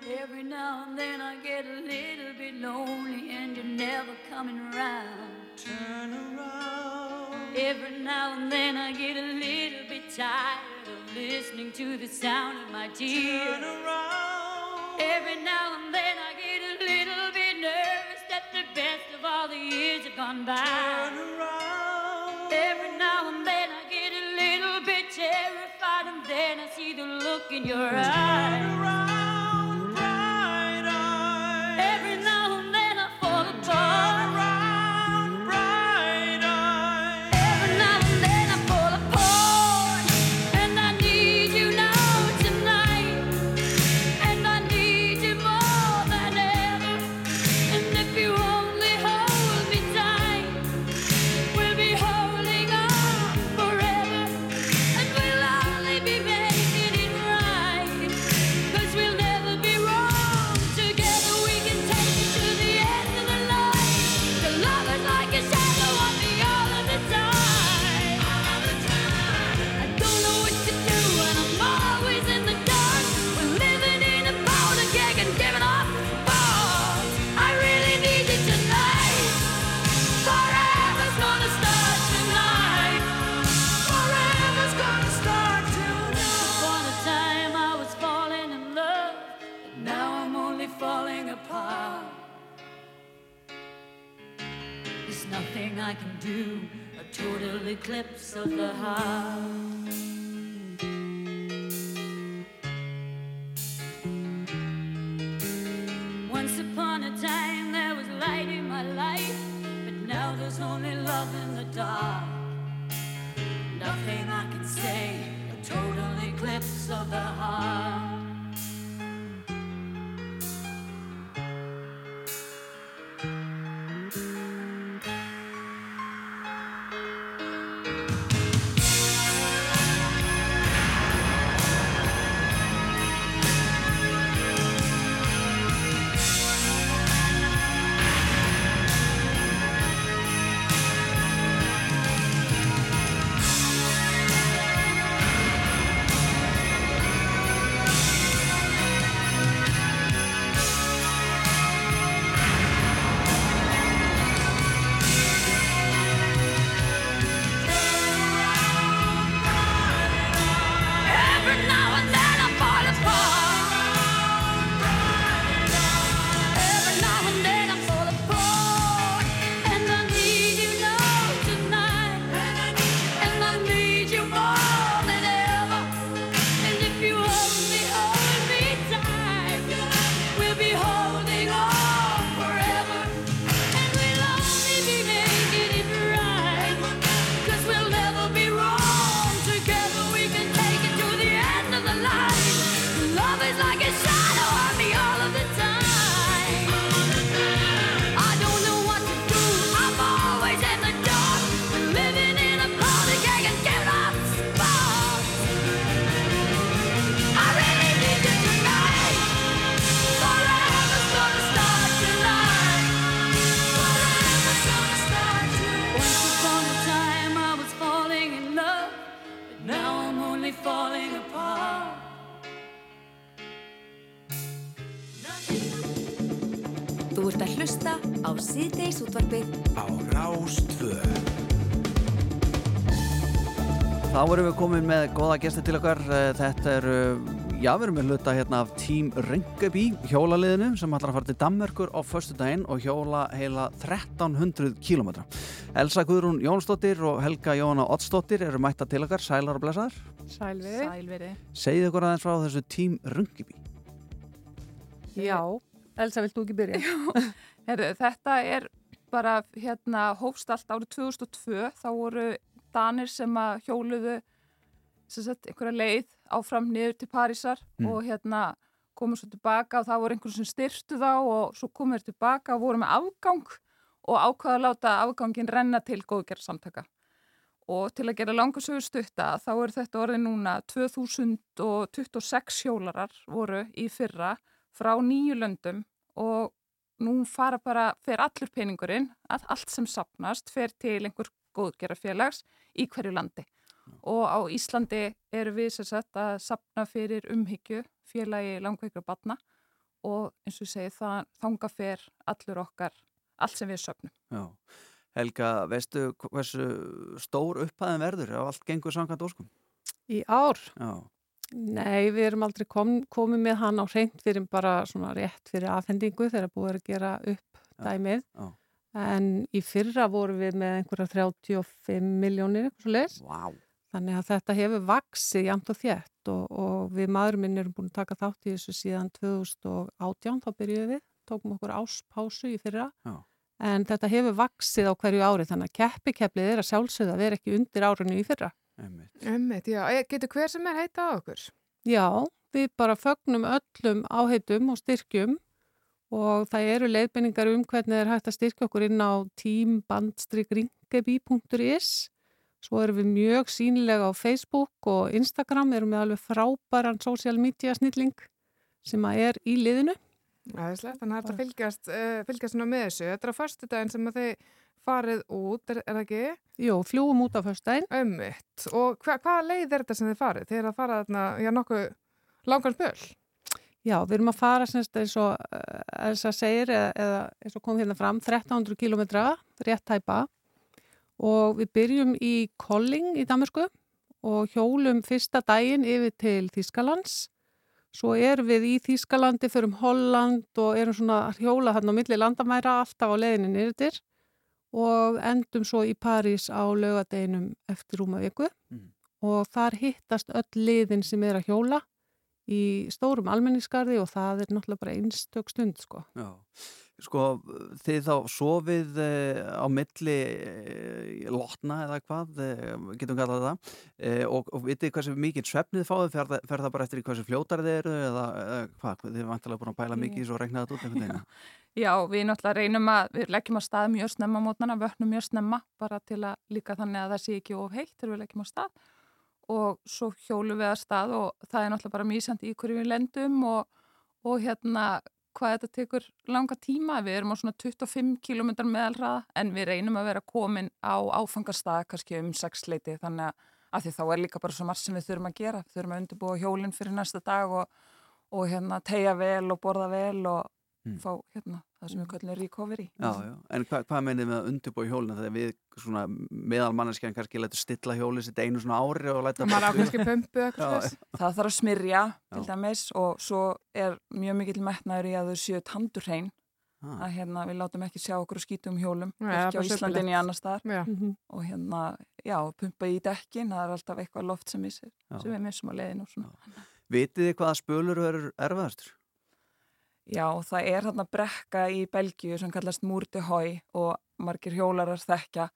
Every now and then I get a little bit lonely and you're never coming around. Turn around. Every now and then I get a little bit tired of listening to the sound of my tears. Turn around. Every now and then I get a little bit nervous that the best of all the years have gone by. Turn around. Every now and then I get a little bit terrified and then I see the look in your eyes. Erum við komin með góða gesti til okkar. Eh, Þetta er, já, við erum með hluta hérna af Team Röngabí hjólaliðinu sem ætlar að fara til Danmörkur á förstu daginn og hjóla heila 1300 km. Elsa Guðrún Jónsdóttir og Helga Jóhanna Oddsdóttir eru mætta til okkar, sælar og blessaðar. Sælveri. Sælveri. Segið ykkur aðeins frá þessu Team Röngabí. Já, Elsa, vilt þú ekki byrja? Herðu, þetta er bara hérna hófst allt árið 2002 þá voru danir sem að hjóluðu sagt einhverja leið áfram niður til Parísar Mm. og hérna komu svo tilbaka og það voru einhverjum sem styrtu þá og svo komu þeir tilbaka og voru með afgang og ákvaða að láta afgangin renna til góðgerð samtaka. Og til að gera langa sögur stutta þá er þetta orðið núna 2026 hjólarar voru í fyrra frá nýju löndum og nú fara bara, fer allur peningurinn, að allt sem sapnast fer til einhver góðgerafélags í hverju landi. Og á Íslandi eru við sér sett að sapna fyrir umhyggju félagi langveikra batna og eins og segi það þanga fer allur okkar, allt sem við söpnum. Já. Helga, veistu hversu stór upphæðin verður ef allt gengur samkvæmt óskum? Í ár? Já. Nei, við erum aldrei kom, komið með hann á hreint fyrir bara svona rétt fyrir afhendingu þegar búið að gera upp dæmið. Já. En í fyrra vorum við með einhverja 35 miljónir, eitthvað svo leis. Wow. Þannig að þetta hefur vaksið jæmt og þétt og, og við maðurum minn erum búin að taka þátt í þessu síðan 2018, þá byrjuðum við, tókum okkur áspásu í fyrra. Já. En þetta hefur vaksið á hverju ári þannig að keppikeplið er að sjálfsögða að vera ekki undir árinu í fyrra. Ummitt, já. E, Getur hver sem er heita á okkur? Já, við bara fögnum öllum áheitum og styrkjum og það eru leiðbenningar um hvernig er hægt að styrkja okkur inn á teambandstrykringebi.is Svo erum við mjög sínilega á Facebook og Instagram, erum við alveg frábæran social media snilling sem að er í liðinu. Æðislegt, þannig að þetta fylgjast, uh, fylgjast með þessu. Þetta er á förstu daginn sem þið farið út, er, er það ekki? Jú, fljúum út á förstu daginn. Ömmitt. Og hva, hvaða leið er þetta sem þið farið? Þið er að fara þarna, já, nokkuð langan spöl? Já, við erum að fara semst eins og uh, Elsa segir eða, eða eins og kom hérna fram 1300 kilometra, rétt tæpa. Og við byrjum í Kolling í Danmarku og hjólum fyrsta daginn yfir til Þískalands svo erum við í Þískalandi fyrir um Holland og erum svona hjóla hérna á milli landamæra alltaf á leiðinni nýrtir og endum svo í París á laugadeginum eftir rúma viku. Og þar hittast öll liðin sem er að hjóla í stórum almenningskarði og það er náttúrulega bara einstök stund sko. Já, sko þið þá sofið eh, á milli eh, lotna eða hvað, eh, getum kallað það og, og vitið hversu mikið svefnið fáið, fer, fer það bara eftir hversu fljótar þið eru eða, hvað, þið er vantilega búin að pæla mikið í svo einhvern veginn. Já, við náttúrulega reynum að, við leggjum að stað mjög snemma mótnana, vöknum mjög snemma bara til að líka þannig að það sé ekki of heitt þegar við leggjum að stað og svo hjólum við að stað og það er náttúrulega bara mísand í hverju við lendum og, og hérna hvað þetta tekur langa tíma, við erum á svona 25 km meðalraða en við reynum að vera komin á áfangarstað kannski um 6 leiti. Þannig að, að því þá er líka bara svo margt sem við þurfum að gera, þurfum að undirbúa hjólinn fyrir næsta dag og, og hérna tegja vel og borða vel og fá hérna það sem við kallum recovery. Já, já, en hva, hvað meinið með að undirbúa hjólina þegar við svona meðal manneskjan kannski lætur stilla hjólið sitt einu svona ári og læta eitthvað. Það þarf að smyrja til dæmis og svo er mjög mikill metnaður í að þau séu tandurhrein Ah. að hérna við látum ekki sjá okkur og skítum hjólum Nei, það er ekki á Íslandin í annar staðar Já. Mhm. og hérna, já, pumpa í dekkin það er alltaf eitthvað loft sem missir Já. sem við missum á leiðin og svona Vitið þið hvaða spölur verður erfaðastur? Já, það er þarna brekka í Belgíu sem kallast Múrti Hói og margir hjólarar þekkja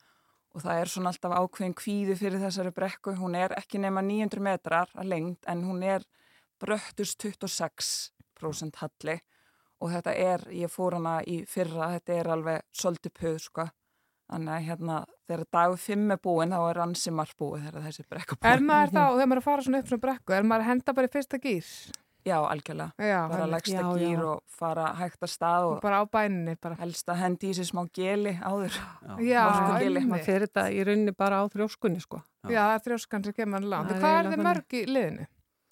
og það er svona alltaf ákveðin kvíði fyrir þessari brekku. Hún er ekki nema 900 metrar að lengd en hún er bröttust 26% halli og þetta er, ég fór hana í fyrra, þetta er alveg svolítið puð, sko. Þannig að hérna, þegar dagur 5 er búin, þá er ansi margt búið þegar þessi brekka búin. Er maður þá, þegar maður að fara svona upp svona brekku, er maður að henda bara í fyrsta gýr? Já, algjörlega. Já, bara já, gýr já. og fara hægt að stað og, Og bara á bæninni bara. helst að hendi í sér smá geli áður. Já, Orkugeli. maður fer þetta í rauninni bara á þrjóskunni sko. Já, er þrjóskan sem kemur hann langt. Er Hvað er þið mörg í liðinu?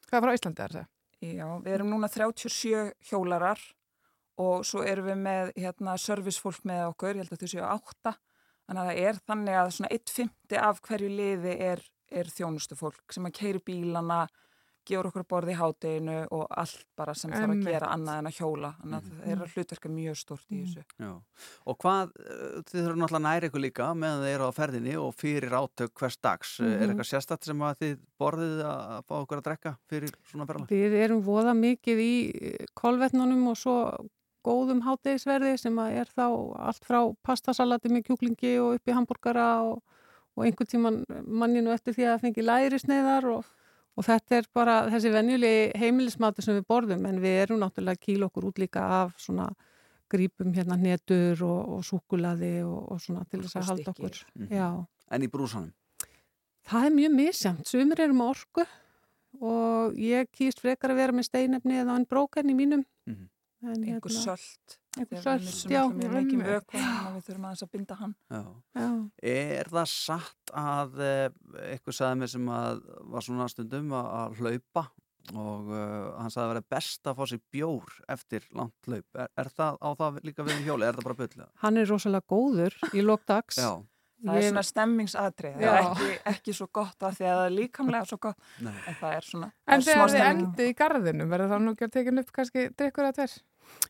Hvað er frá Íslandi er það? Já, við erum núna 37 hjólarar og svo erum við með hérna, servicefólk með okkur, ég held að þau séu átta þannig að það er þannig að svona 1.50 af hverju liði er, er þjónustufólk sem að keiri bílana gefur okkur borð í hádeginu og allt bara sem þarf að gera annað en að hjóla þannig að það er að hlutverka mjög stort í þessu Já. Og hvað, eh, þið þurfum náttúrulega næri ykkur líka meðan þið eru á ferðinni og fyrir átök hvers dags. Mm Er Mhm. eitthvað sérstætt sem að þið borðið að fá okkur að drekka fyrir svona ferðala? Við erum voða mikið í eh, kolvetnunum og svo góðum hátegisverði sem að er þá allt frá pastasalati með kjúklingi og upp í hambúrgara og, og einhvern tíman manninu eftir því að fengi læri sneiðar og, og þetta er bara þessi venjulegi heimilismatu sem við borðum en við erum náttúrulega kýla okkur út líka af svona grípum hérna hnetur og, og súkulaði og, og svona til þess að halda okkur. Mhm. Já. En í brúsanum? Það er mjög misjamt. Sumir eru með orku og ég kýst frekar að vera með steinefni eða en brókan í mínum. Mhm. En einhver sölt Einhver sölt, já. að við þurfum aðeins að binda hann Já. Já. Er það satt að eh, eitthvað sagði mér sem að var svona stundum að, að hlaupa og uh, hann sagði að vera best að fá sér bjór eftir langt hlaup. Er, er það á það líka við um hjóli? Er það bara byrla? Hann er rosalega góður í lókdags. Já. Það er svona stemmingsadri, það er ekki, ekki svo gott af því að það er líkamlega svo gott, Nei. en það er svona En það þegar þið endið í garðinum, verður það nú ekki að tekja upp kannski drikkur að tver?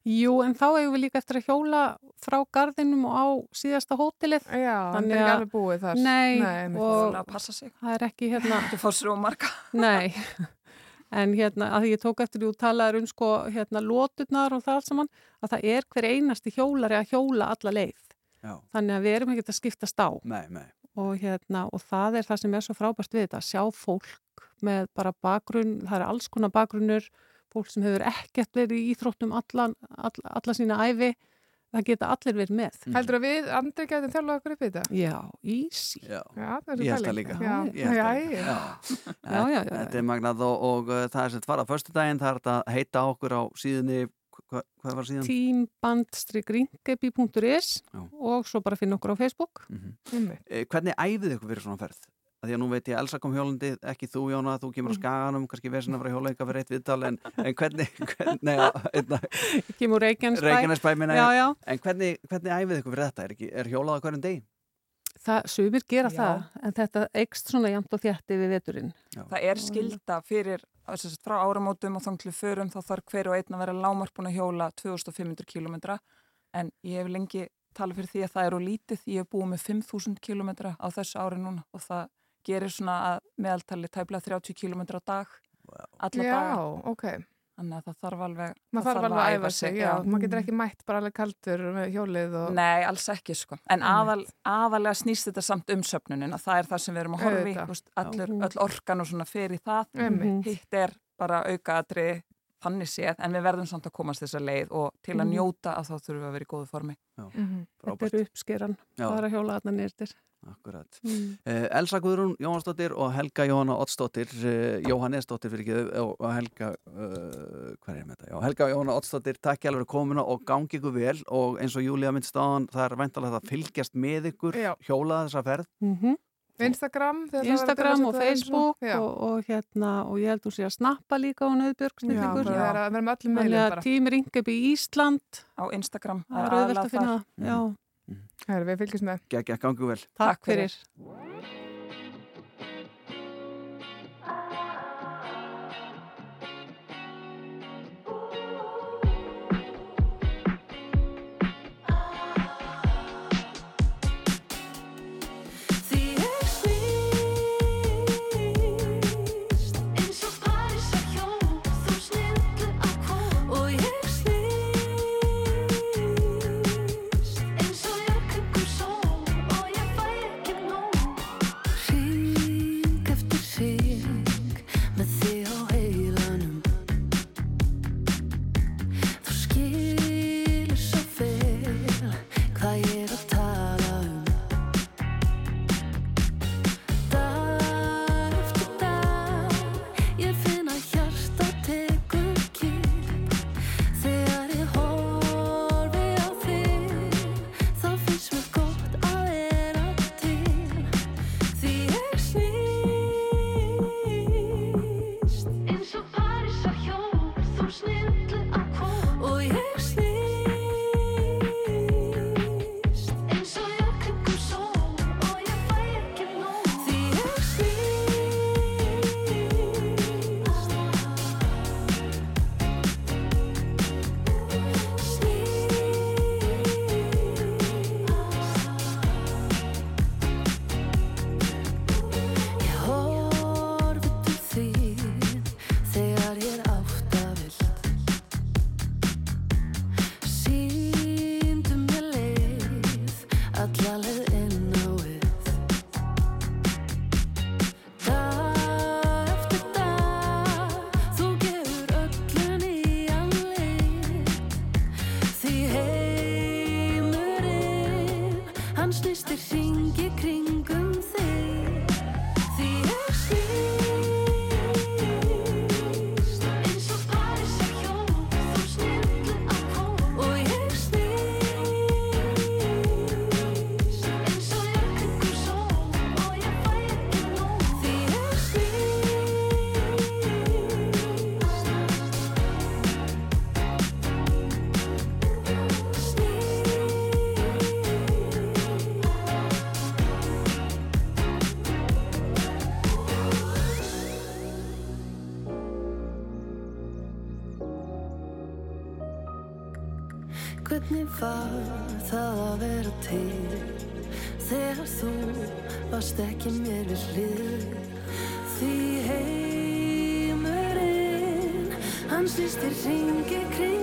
Jú, en þá hefur við líka eftir að hjóla frá gardinum og á síðasta hótelið. Já, en það er ekki alveg búið þar. Nei, Nei, og Það er að passa sig. það er ekki hérna... Þú fór sér og marga. Nei, en hérna að því ég tók eftir því og talaður um sko hérna lóturnar og það allt saman, að það er hver einasti hjólari að hjóla alla leið. Já. Þannig að við erum ekkert að skiptast á. Nei, nei. og, hérna, og það er það sem er svo frábært við þetta, að sjá fólk með bara bakgrunn, það er alls konar bakgrunnur, fólk sem hefur ekkert verið í íþróttum allan, all, alla sína æfi, það geta allir verið með. Heldur að við, Andri, getum þjálfað okkur upp í þetta? Já, easy. Já, er ég held það líka. Já, já, líka. já. Já, já, já. Þetta er magnað og, og uh, það er sem fara fyrstu daginn, það er að heita okkur á síðunni, hva, hvað var síðan? Teamband-ringebi.is og svo bara finna okkur á Facebook. Mhm. Eh, Hvernig æfið ykkur fyrir svona ferð? Að Því að nú veit ég, Elsa kom hjólandi, ekki þú Jóna, þú kemur á Mhm. skaganum, kannski vesina frá hjóla eitthvað fyrir eitt viðtal, en, en hvernig, hvernig, Ég kemur Reykjanesbæ. Reykjanesbæ minna, Já, já. en hvernig, hvernig æfið ykkur fyrir þetta? Er, ekki, er hjólað á hverjum degi? Það, sumir gera Já. það, en þetta ekst svona jæmt og þjætti við veturinn. Það er skilda fyrir, þess að frá áramótum og þanglu förum þá þarf hver og einn að vera lámark búin að hjóla 2500 km en ég hef lengi talað fyrir því að það er úr lítið, ég hef búið með 5000 km á þessu ári núna og það gerir svona að meðaltali tæplega 30 km á dag alla Já, daga. ok. Þannig að það þarf alveg Maður það þarf alveg að æfa sig, já. Maður getur ekki mætt bara alveg kaldur með hjólið og... Nei, alls ekki sko. En aðal, aðalega snýst þetta samt um söfnunin að það er það sem við erum að Allur, öll orkan og svona fer í það. Einmitt. Hitt er bara aukaatri þannig séð, en við verðum samt að komast þessa leið og til að Mhm. njóta að þá þurfum við að vera í góðu formi. Mhm. Þetta er uppskeran, Já. það er að hjóla þarna nýrtir. Akkurat. Mm. Uh, Elsa Guðrún Jóhannsdóttir og Helga Jóhanna Oddsdóttir, uh, Jóhannesdóttir fyrir ekki, og, og Helga, uh, hvað er þetta? Já, Helga Jóhanna Oddsdóttir, takk ég alveg fyrir komuna og gangi ykkur vel og eins og Júlía minnst áðan, það er væntalega að fylgjast með ykkur, Já. hjóla þessa ferð. Mm Instagram, að Instagram dela og Facebook Já. og, og hérna og ég held þú sé að snappa líka á Já, að öllum Þannig meðlum að bara. tím Ringaby Ísland á Instagram það er auðvelt að finna það. Herra, við fylgjast með. Gekki að gangi vel. takk fyrir. Hvernig var það að vera til. Þegar þú varst ekki mér við hlið. Því heimurinn Hann slýstir ringi kring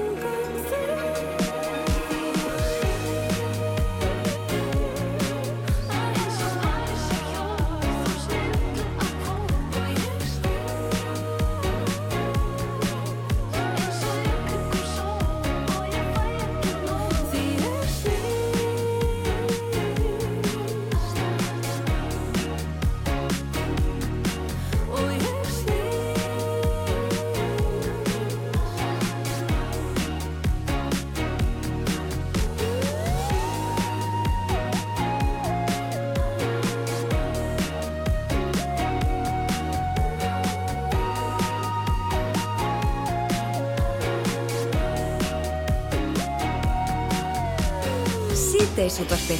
síðdeis útvarpi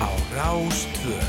á Rástvöð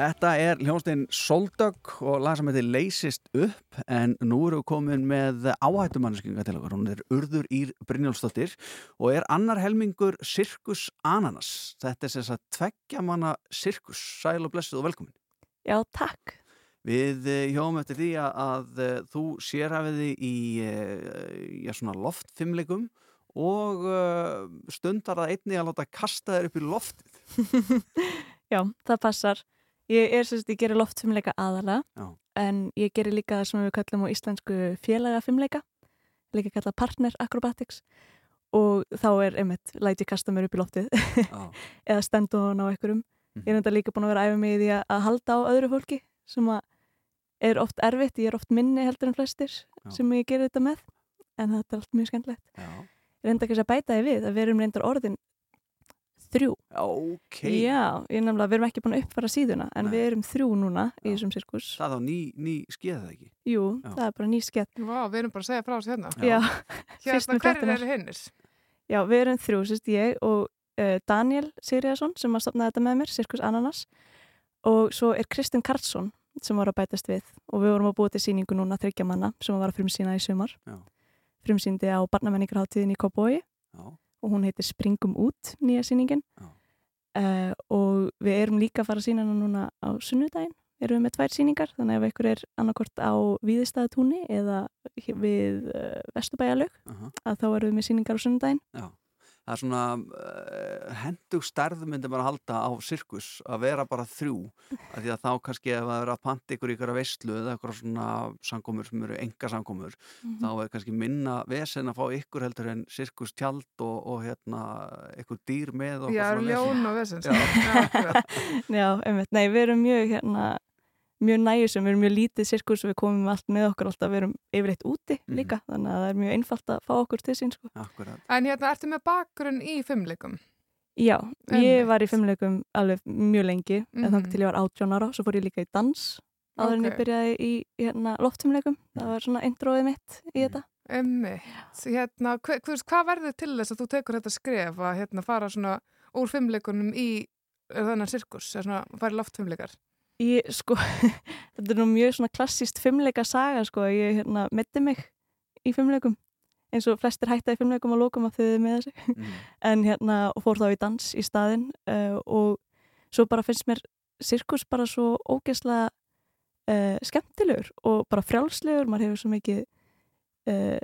Þetta er hljónstein Soldögg og lag sem heitir Leysist upp en nú eru við komin með áhættumannskinga til okkur. Hún er Urður Ír Brynjólfsdóttir og er annar helmingur Sirkus Ananas. Þetta er sem sagt tveggja manna Sirkus. Sæl og blessuð og velkomin. Já, takk. Við eh, hjóum eftir því að, að eh, þú sérhafiði í eh, já, svona loftfimleikum og stundar að einni að láta kasta þér upp í loftið. Já, það passar. Ég er sérst, ég gerir loftfimleika aðalega, Já. en ég gerir líka það sem við kallum á íslensku félagafimleika, líka kalla partner acrobatics og þá er einmitt, læti kasta mér upp í loftið eða stendu hann á einhverjum. Ég er enda líka búin að vera æfa mig í því að- halda á öðru fólki sem að er oft erfitt, ég er oft minni heldur en flestir sem ég gerir þetta með, en þetta er allt mjög skemmtilegt. Já. Ég reynda kannski að bæta því við að við erum reyndar orðin þrjú. Ok. Já, ég nefnilega, við erum ekki búin að uppfara síðuna en við erum þrjú núna í þessum sirkus. Það á ný, ný skeið það ekki? Jú, Já. það er bara ný skett. Vá, við erum bara að segja frá þessu hérna. Já. Hérna, hverju eru hinnir? Já, við erum þrjú, sérst ég og uh, Daniel Sigriðarsson sem að stopnaði þetta með mér, Sirkus Ananas og svo er Kristinn Karlsson sem var að bætast við og við vorum að búa til síningu núna þryggja manna sem var að frumsýna í sumar Já. frumsýndi á barnamenningarháttíðin í Kópói og hún heitir Springum út nýja sýningin uh, og við erum líka að fara að sína hana núna á sunnudaginn erum við með tvær sýningar þannig að ef ykkur er annarkort á Víðistæðatúni eða við uh, Vesturbæjalög Aha. að þá erum við með sýningar á sunnudaginn Já. Það er svona uh, hendug stærð myndi maður halda á sirkus að vera bara þrjú af því að þá kannski ef það er að panta ykkur ykkur að veistlu eða ykkur svona samkomur sem eru enga samkomur Mhm. þá er kannski minna vesen að fá ykkur heldur en sirkus tjald og, og hérna ykkur dýr með og Já, ljón og vesen, Já. Já. Já, einmitt, nei, við erum mjög hérna, mjög næjusum, við erum mjög lítið sirkus og við komum allt með okkur alltaf, við erum yfirleitt úti líka, þannig að það er mjög einfalt að fá okkur til sín, sko. Akkurat. En hérna, ertu með bakgrunn í fimmleikum? Já, ég Einmitt. var í fimmleikum alveg mjög lengi, en Mhm. þannig til ég var 18 ára, svo fór ég líka í dans, áður en ég Ok. byrjaði í hérna, loftfimmleikum, það var svona introið mitt í þetta. Emmi, hérna, hva, hva, hvað verður til þess að þú tekur þetta skref að hérna, fara svona úr fimmleikunum í þennan sirkus, eða svona fara í loftfimmleikar? Ég, sko, þetta er nú mjög svona klassíst fimmleika saga, sko, ég hérna mitti mig í fimmleikum eins og flestir hætta í fimmleikum og lókum að þau með þessu. En hérna, fór þá í dans í staðinn uh, og svo bara finnst mér sirkus bara svo ógeðslega uh, skemmtilegur og bara frjálslegur, maður hefur svo mikið uh,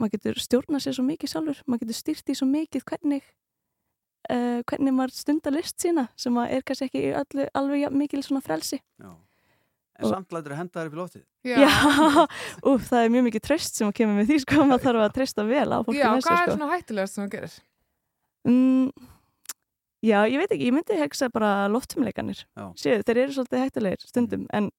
maður getur stjórnað sér svo mikið sjálfur, maður getur stýrt í svo mikið hvernig uh, hvernig maður stundar list sína sem að er kannski ekki í öllu, alveg jafn mikil svona frelsi. En samt lætur að henda þær upp í loftið. Já, úf, það er mjög mikið tröst sem að kemur með því, sko, maður þarf að trösta vel á fólki Já, hvað sér, er sko. svona hættulegast sem þú gerir? Mm, já, ég veit ekki, ég myndi hegsa bara loftumleikanir. Já. Séu, þeir eru svolítið hættulegir stundum, en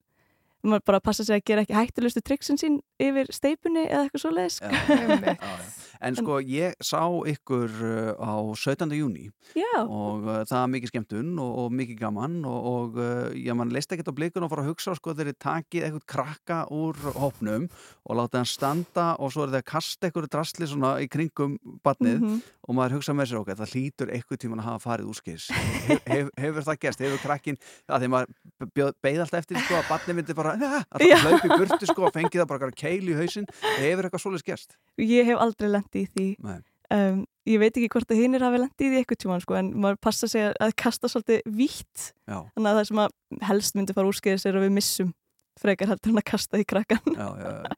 maður bara passa sig að gera ekki hættulegustu triksin sín yfir steipunni eða eitthvað svoleiðis. sko. Já, já. En sko ég sá ykkur uh, á 17. júni Já. og uh, það er mikið skemmtun og, og mikið gaman og, og uh, já, mann leist ekkert á blikun og fara að hugsa sko þegar þið takið eitthvað krakka úr hópnum og láta hann standa og svo er það að kasta eitthvað drasli svona í kringum badnið Mhm. og maður hugsa með sér okkar, það hlýtur eitthvað tíman að hafa farið úrskis hef, hef, hefur það gerst, hefur krakkin að því maður beigð alltaf eftir sko að badnið myndi bara að Já. hlaupi burtu sko og fengið það bara keil í hausinn hefur eitthvað svoleiðis gerst Ég hef aldrei lendið í því. Um, ég veit ekki hvort að hinnir hafi lendið í því eitthvað tjóman, sko, en maður passa sig að- að kasta svolítið vítt. Já. Þannig að það sem að helst myndi fara úrskeiðis er að við missum frekar heldur en að kasta í krakkan. já, já, já.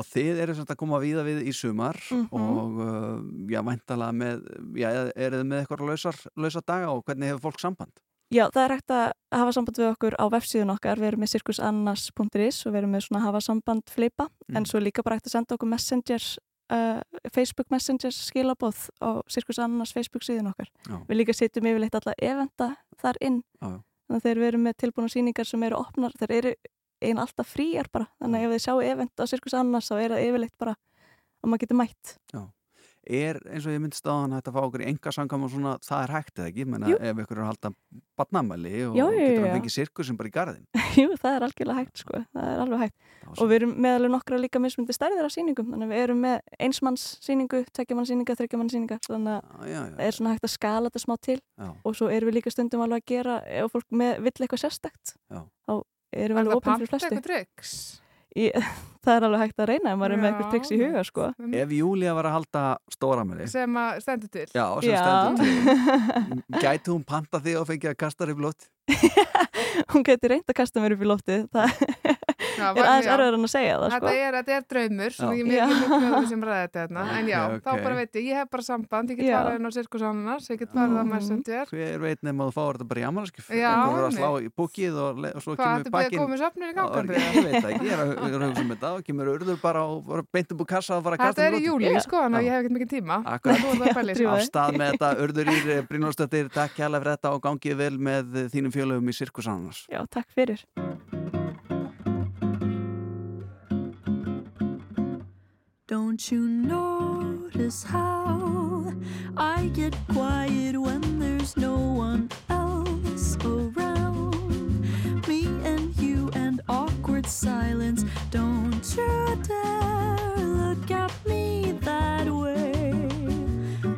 og þið eru svona að koma að víða við í sumar Mhm. og uh, já, væntalega með já, eru þið með eitthvað lausar daga og hvernig hefur fólk samband? Já, það er hægt að hafa samband við okkur á vefsíðun okkar, við erum með cirkusannas.is og við erum með svona hafa samband fleipa, en svo líka bara hægt að senda okkur messenger, uh, Facebook messenger skilabóð á cirkusannas Facebook síðun okkar. Já. Við líka setjum yfirleitt alla eventa þar inn, Já, þannig að þegar við erum með tilbúna sýningar sem eru opnar, þeir eru einn alltaf fríar bara, þannig að ef þið sjá event á cirkusannas þá er það yfirleitt bara að maður getur mætt. Já. Er eins og ég myndist á hann hægt að fá okkur í enga samkvæm og svona, það er hægt eða ekki, menna ef ykkur er að halda badnamæli og Já, getur já, að já. fengi sirkusin bara í garðin Jú, það er algjörlega hægt sko, það er alveg hægt. Og við erum með alveg nokkra líka mismundi stærðir af sýningum, þannig að við erum með einsmanns sýningu, tveggjamann sýninga, þryggjamann sýninga þannig að það er svona hægt að skala þetta smá til. Já. og svo erum við líka stundum alveg að gera ef fólk með, vill eitthvað sérstakt Já. þá erum við alveg það opinn fyrir panta flestu. eitthvað tricks? Í, það er alveg hægt að reyna ef maður er með eitthvað triks í huga sko. Ef Júlía var að halda stóramæli Sem að stendur til. Já, sem stendur til Gæti hún panta þig og fengið að kasta þér í blótt? hún getur reynd að kasta mér upp í loftið það Já, er aðeins erfiðar en að segja það sko. Þetta er, þetta er draumur, Já. ég Já. mikið mjög mjög sem ræði þetta hérna. En já, Ok, þá bara veit ég, ég hef bara samband, ég get Já. farið inn á sirkusannars, ég get farið á Messenger. Hver veit nefn að þú fáir þetta bara í ammalaskif Já, Einhver er að slá í búkið og, og svo Hvað, kemur búið bakinn í? Ég veit það ekki, ég er að hugsa um þetta og kemur urður bara og bara beint upp úr kassa Þetta er í mér júli, sko, Já. ég hef ekkert mikið tíma. Þú í Af stað með þetta, urður ír Brynjóðsdættir, takk kjærlega fyrir þetta og gangið vel með þínum fjölöfum í sirkusannars Já, takk fyrir Don't you notice how I get quiet when there's no one else around? Me and you and awkward silence. Don't you dare look at me that way.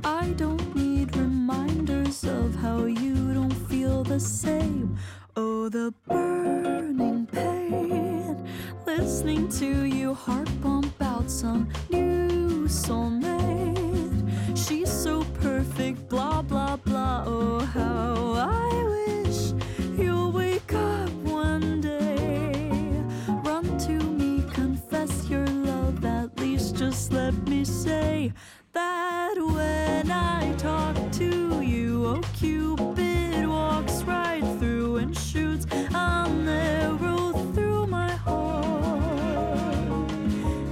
I don't need reminders of how you don't feel the same. Oh, the burning pain. Listening to you heart pump out some new soulmate. She's so perfect, blah, blah, blah. Oh, how I wish you'll wake up one day. Run to me, confess your love. At least just let me say that when I talk to you, oh, Cupid right through and shoots an arrow through my heart.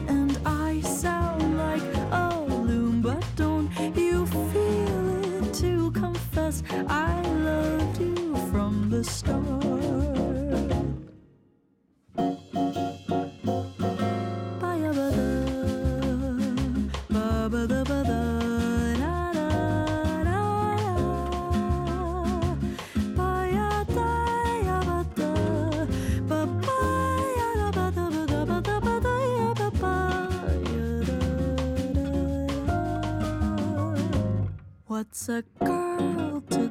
And I sound like a loon, but don't you feel it to confess I loved you from the start? What's a girl to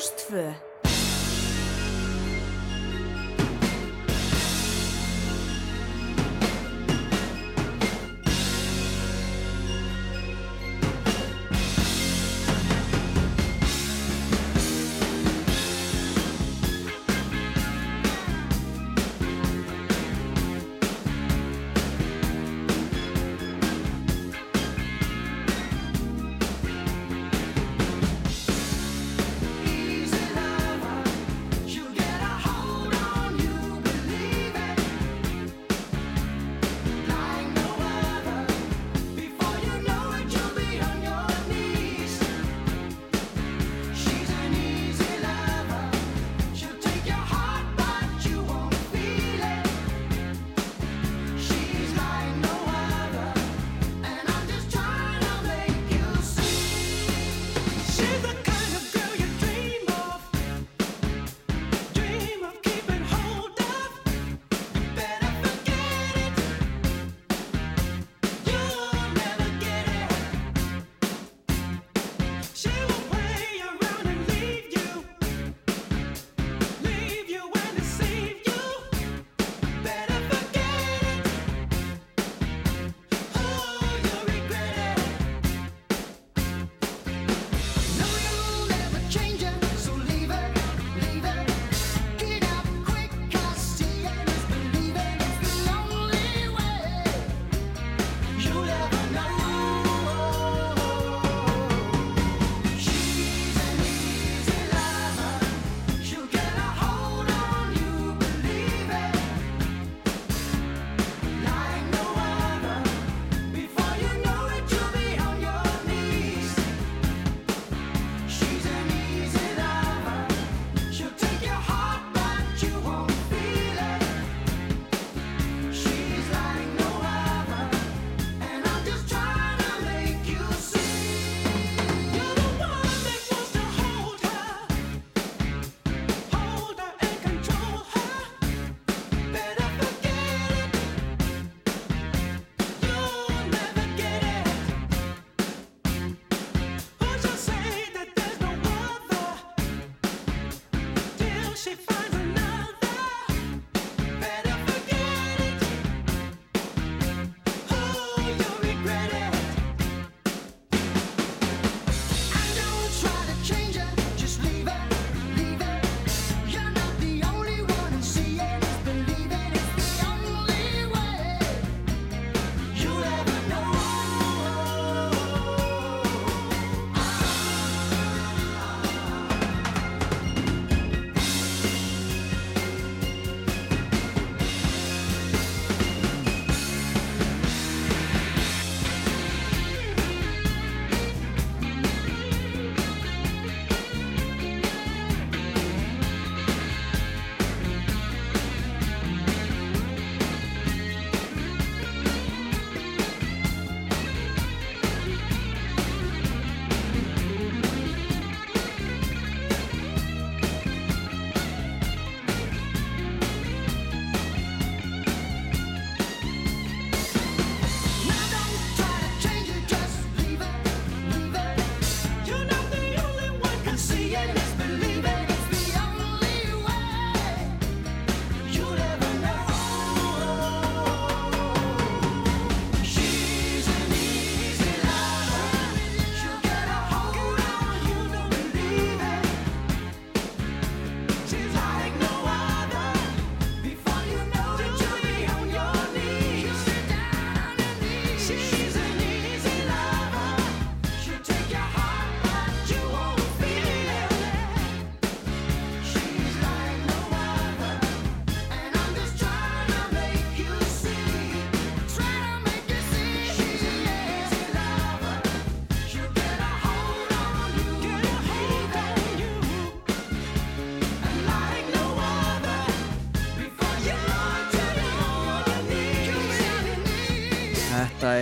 Á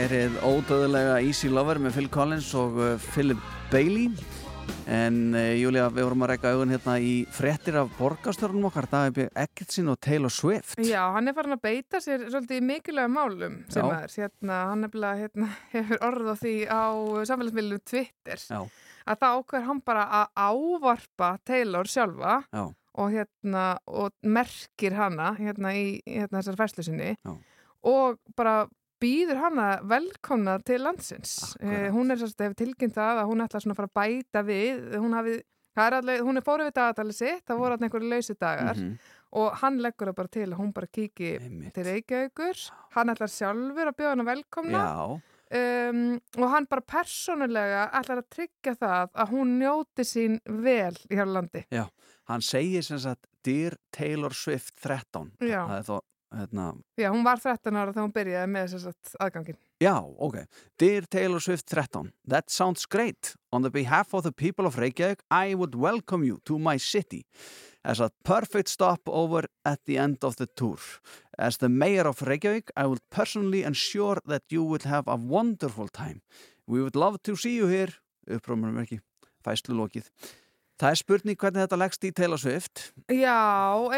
Er eð ódöðulega Easy Lover með Phil Collins og uh, Philip Bailey en uh, Júlia, við vorum að reyka augun hérna í frettir af borgarstjórnum okkar Davíð Eggertsin og Taylor Swift Já, hann er farin að beita sér svolítið í mikilvæga málum sem Já. er, hérna, hann nefnilega hérna, hefur orð á því á samfélagsmiðlum Twitter Já. að það ákveður hann bara að ávarpa Taylor sjálfa Já. og hérna og merkir hana hérna í hérna þessar færslu sinni Já. og bara býður hana velkomna til landsins. Eh, hún er hefur tilkynnt það að hún ætla svona að fara að bæta við, hún hafi, er alveg, hún er fóru við dagatali sitt, það voru alveg einhverju lausu dagar Mhm. og hann leggur það bara til að hún bara kíki til Reykjavíkur, hann ætlar sjálfur að bjóða hana velkomna. Um, og hann bara persónulega ætlar að tryggja það að hún njóti sín vel í hér landi. já, hann segir sem sagt Dear Taylor Swift 13 Já. það er þó, hérna Já, hún var 13 ára þegar hún byrjaði með þess að aðgangin. Já, ok. Dear Taylor Swift 13, that sounds great. On the behalf of the people of Reykjavík, I would welcome you to my city as a perfect stopover at the end of the tour. As the mayor of Reykjavík, I will personally ensure that you will have a wonderful time. We would love to see you here. Upprómurum ekki, fæslu lokið. Það er spurning hvernig þetta leggst í Taylor Swift. Já,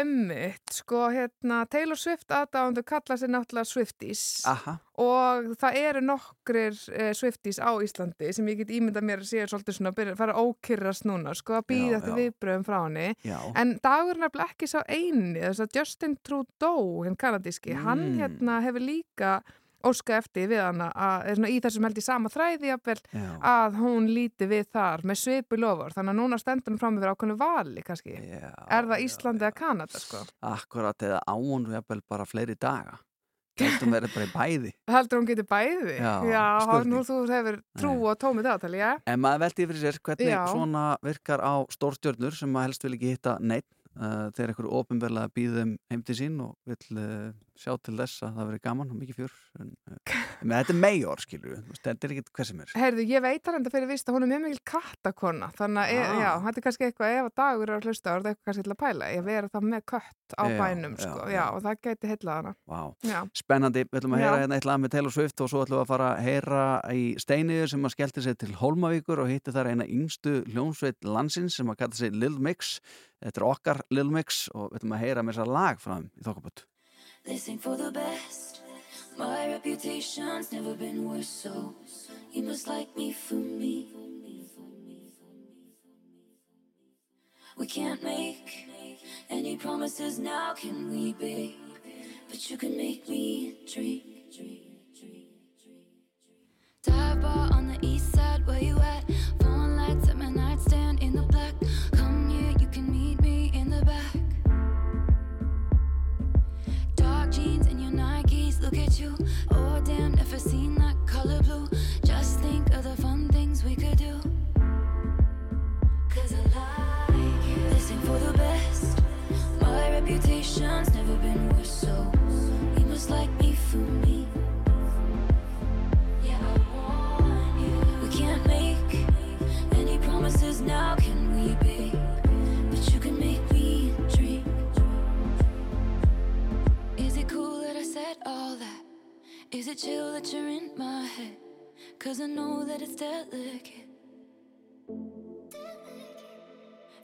emmitt, sko, hérna, Taylor Swift aðdáðandu kalla sér náttúrulega Swifties Aha. og það eru nokkrir eh, Swifties á Íslandi sem ég get ímyndað mér að sé svolítið svona að fara ókyrrast núna, sko, að býða já. viðbröðum frá henni. Já. En dagur er ekki sá eini, þess að Justin Trudeau, hinn kanadíski, hann Mm. hérna hefur líka óska eftir við hana að, í þessum held í sama þræði jafnvel, Já. að hún líti við þar með svipu lofur þannig að núna stendur hún fram yfir ákveðnu vali kannski Já, er það Íslandi eða Kanada sko Akkurat eða án og jafnvel bara fleiri daga. Gætum verið bara í bæði. heldur hún getur bæði Já, spurning. nú þú hefur trú og tómið átali já En maður veldi fyrir sér hvernig Já. svona virkar á stórstjörnur sem maður helst vil ekki hitta neitt uh, þegar einhverju ofinverlega býðum heim til sín og vill uh, sjá til þess að það veri gaman og mikið fjör en, uh, en þetta er meijor skilur við, þetta er ekkert hvað sem er Heyrðu, ég veit hann enda fyrir vist að hún er mjög mikil kattakona þannig að, Ah. ah. já, þetta er kannski eitthvað ef að dagur er að hlusta, er þetta eitthvað kannski til að pæla ég vera það með kött á Já, bænum já, sko, já. og það geti Vá. Já. Spennandi, við ætlum að heyra hérna eitt lag með Taylor Swift og svo ætlum við að fara að heyra í Steiniður sem að skellti sig til Hólmavíkur og hitti þar eina yngstu hljómsveit They sing for the best. My reputation's never been worse, so you must like me for me. We can't make any promises now, can we, babe? But you can make me drink. Dive bar on the east side, where you at? Look at you. Oh, damn, never seen that color blue. Just think of the fun things we could do. Cause I like you. They sing for the best. My reputation's never been worse, so you must like that all that? Is it chill that you're in my head? Cause I know that it's delicate.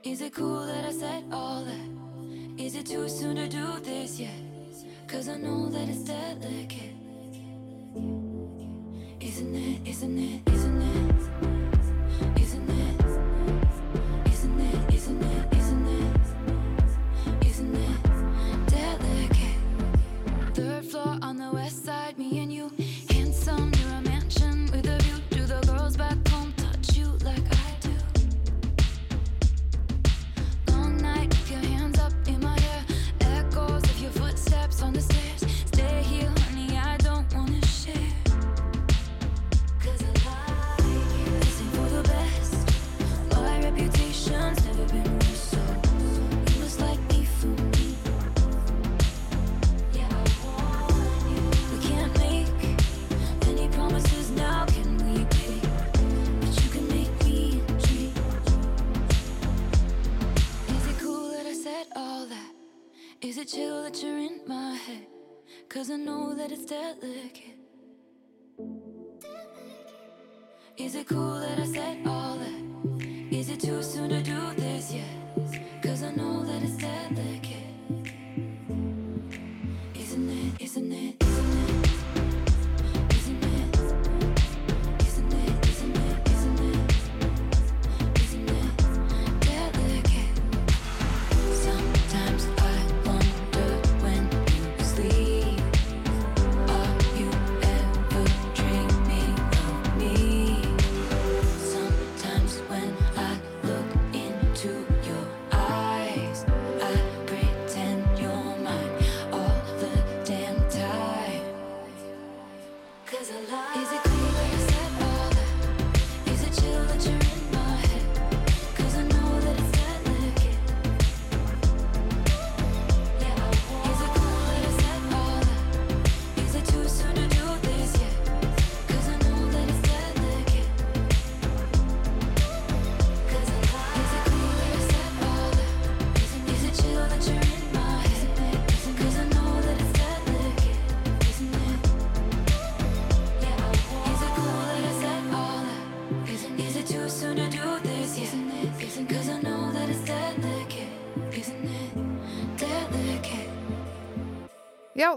Is it cool that I said all that? Is it too soon to do this yet? Cause I know that it's delicate. Isn't it, isn't it, isn't it? Isn't it? Is it chill that you're in my head? Cause I know that it's delicate. Is it cool that I said all that? Is it too soon to do this Yes, Cause I know that it's delicate.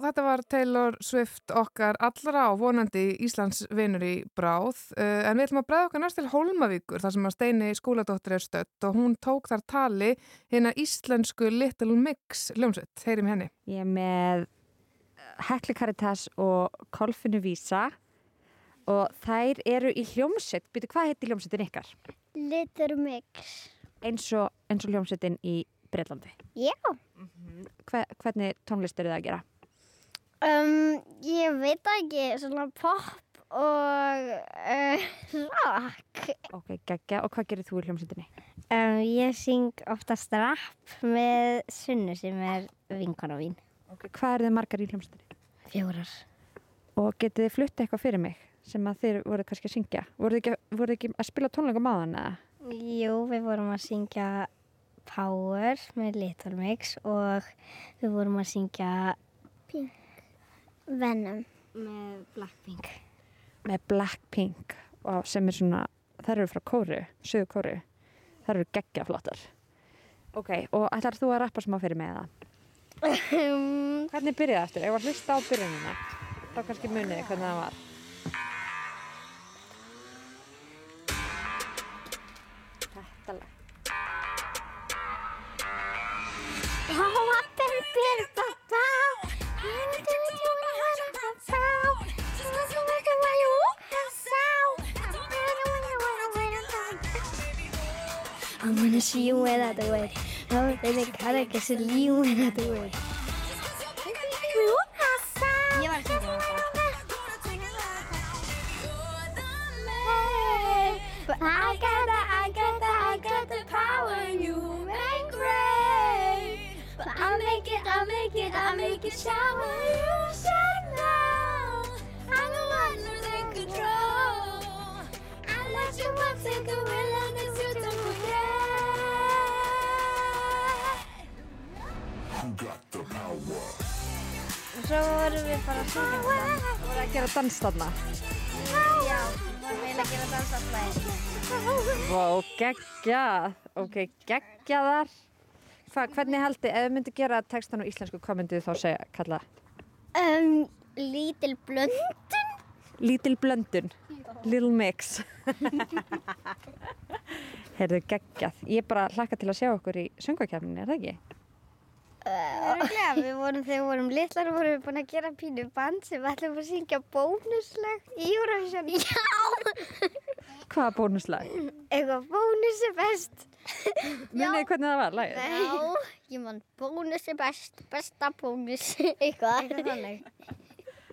Þetta var Taylor Swift okkar allra og vonandi Íslands vinur í bráð. Uh, en við ætlum að bregða okkar næst til Hólmavíkur þar sem að Steini skóladóttir er stött og hún tók þar tali hérna íslensku Little Mix hljómsveit. Heyrim henni. Ég er með Hekli Caritas og Kolfinu Vísa og þær eru í hljómsveit. Býtu, hvað heitir hljómsveitin ykkar? Little Mix. Eins og, eins og hljómsveitin í Breitlandi. Já. Hve, hvernig tónlist eru það að gera? Um, ég veit ekki, svona pop og uh, rock. Ok, geggja. Og hvað gerir þú í hljómsveitinni? Um, ég syng oftast rap með Sunnu sem er vinkona mín. Ok, hvað eru þið margar í hljómsveitinni? Fjórar. Og getið þið flutta eitthvað fyrir mig sem að þið voruð kannski að syngja? Voruð þið ekki, voruð þið ekki að spila tónleika maðan eða? Jú, við vorum að syngja Power með Little Mix og við vorum að syngja Pink. Venom með Blackpink. Með Blackpink og sem er svona, þær eru frá Kóru, sögu Kóru. Þær eru geggja flottar. Ok, og ætlar þú að rappa smá fyrir mig eða? Hvernig byrjaði það eftir? Ef að hlusta á byrjunina, þá kannski muniði hvernig það var. I'm gonna see you when I do it. No, baby, cara que se lío when I do it. Ég dans þarna? Já, vorum við að gera dansaflæði. Vá, geggjað. Ok, geggjaðar. Hva, hvernig haldi, ef þið myndi gera textan á íslensku, hvað myndið þið þá segja, kalla? Um, lítil blöndun. Lítil blöndun. Little mix. Heyrðu, geggjað. Ég bara hlakka til að sjá okkur í söngvakefninni, er það ekki? Öruglega, við vorum, þegar við vorum litlar vorum við búin að gera pínu band sem við ætlum að syngja bónuslag í Eurovision. Já! Hvaða bónuslag? Eitthvað bónus er best. Munið þið hvernig það var, lagið? Já, ég man bónus er best, besta bónus, eitthvað. Eitthvað þannig.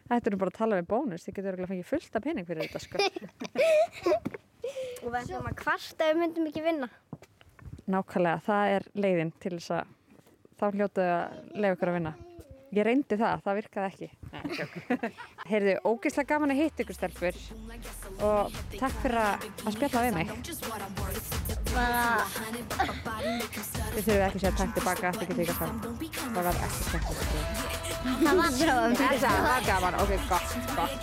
Þetta er bara að tala við bónus, þið getur örugglega fengið fullt af pening fyrir þetta, sko. Og við ætlum að kvarta ef við myndum ekki vinna. Nákvæmlega, það er leiðin til þess að þá hljótuðu að leiða ykkur að vinna. Ég reyndi það, það virkaði ekki. Heyrðu, ógeðslega gaman að hitta ykkur stelpur og takk fyrir að að spjalla við mig. Þið þurfum ekki að segja takk tilbaka, getur ekki að það. Það var ekki skemmtilegt. það var svo. Það var gaman, ok, gott, gott.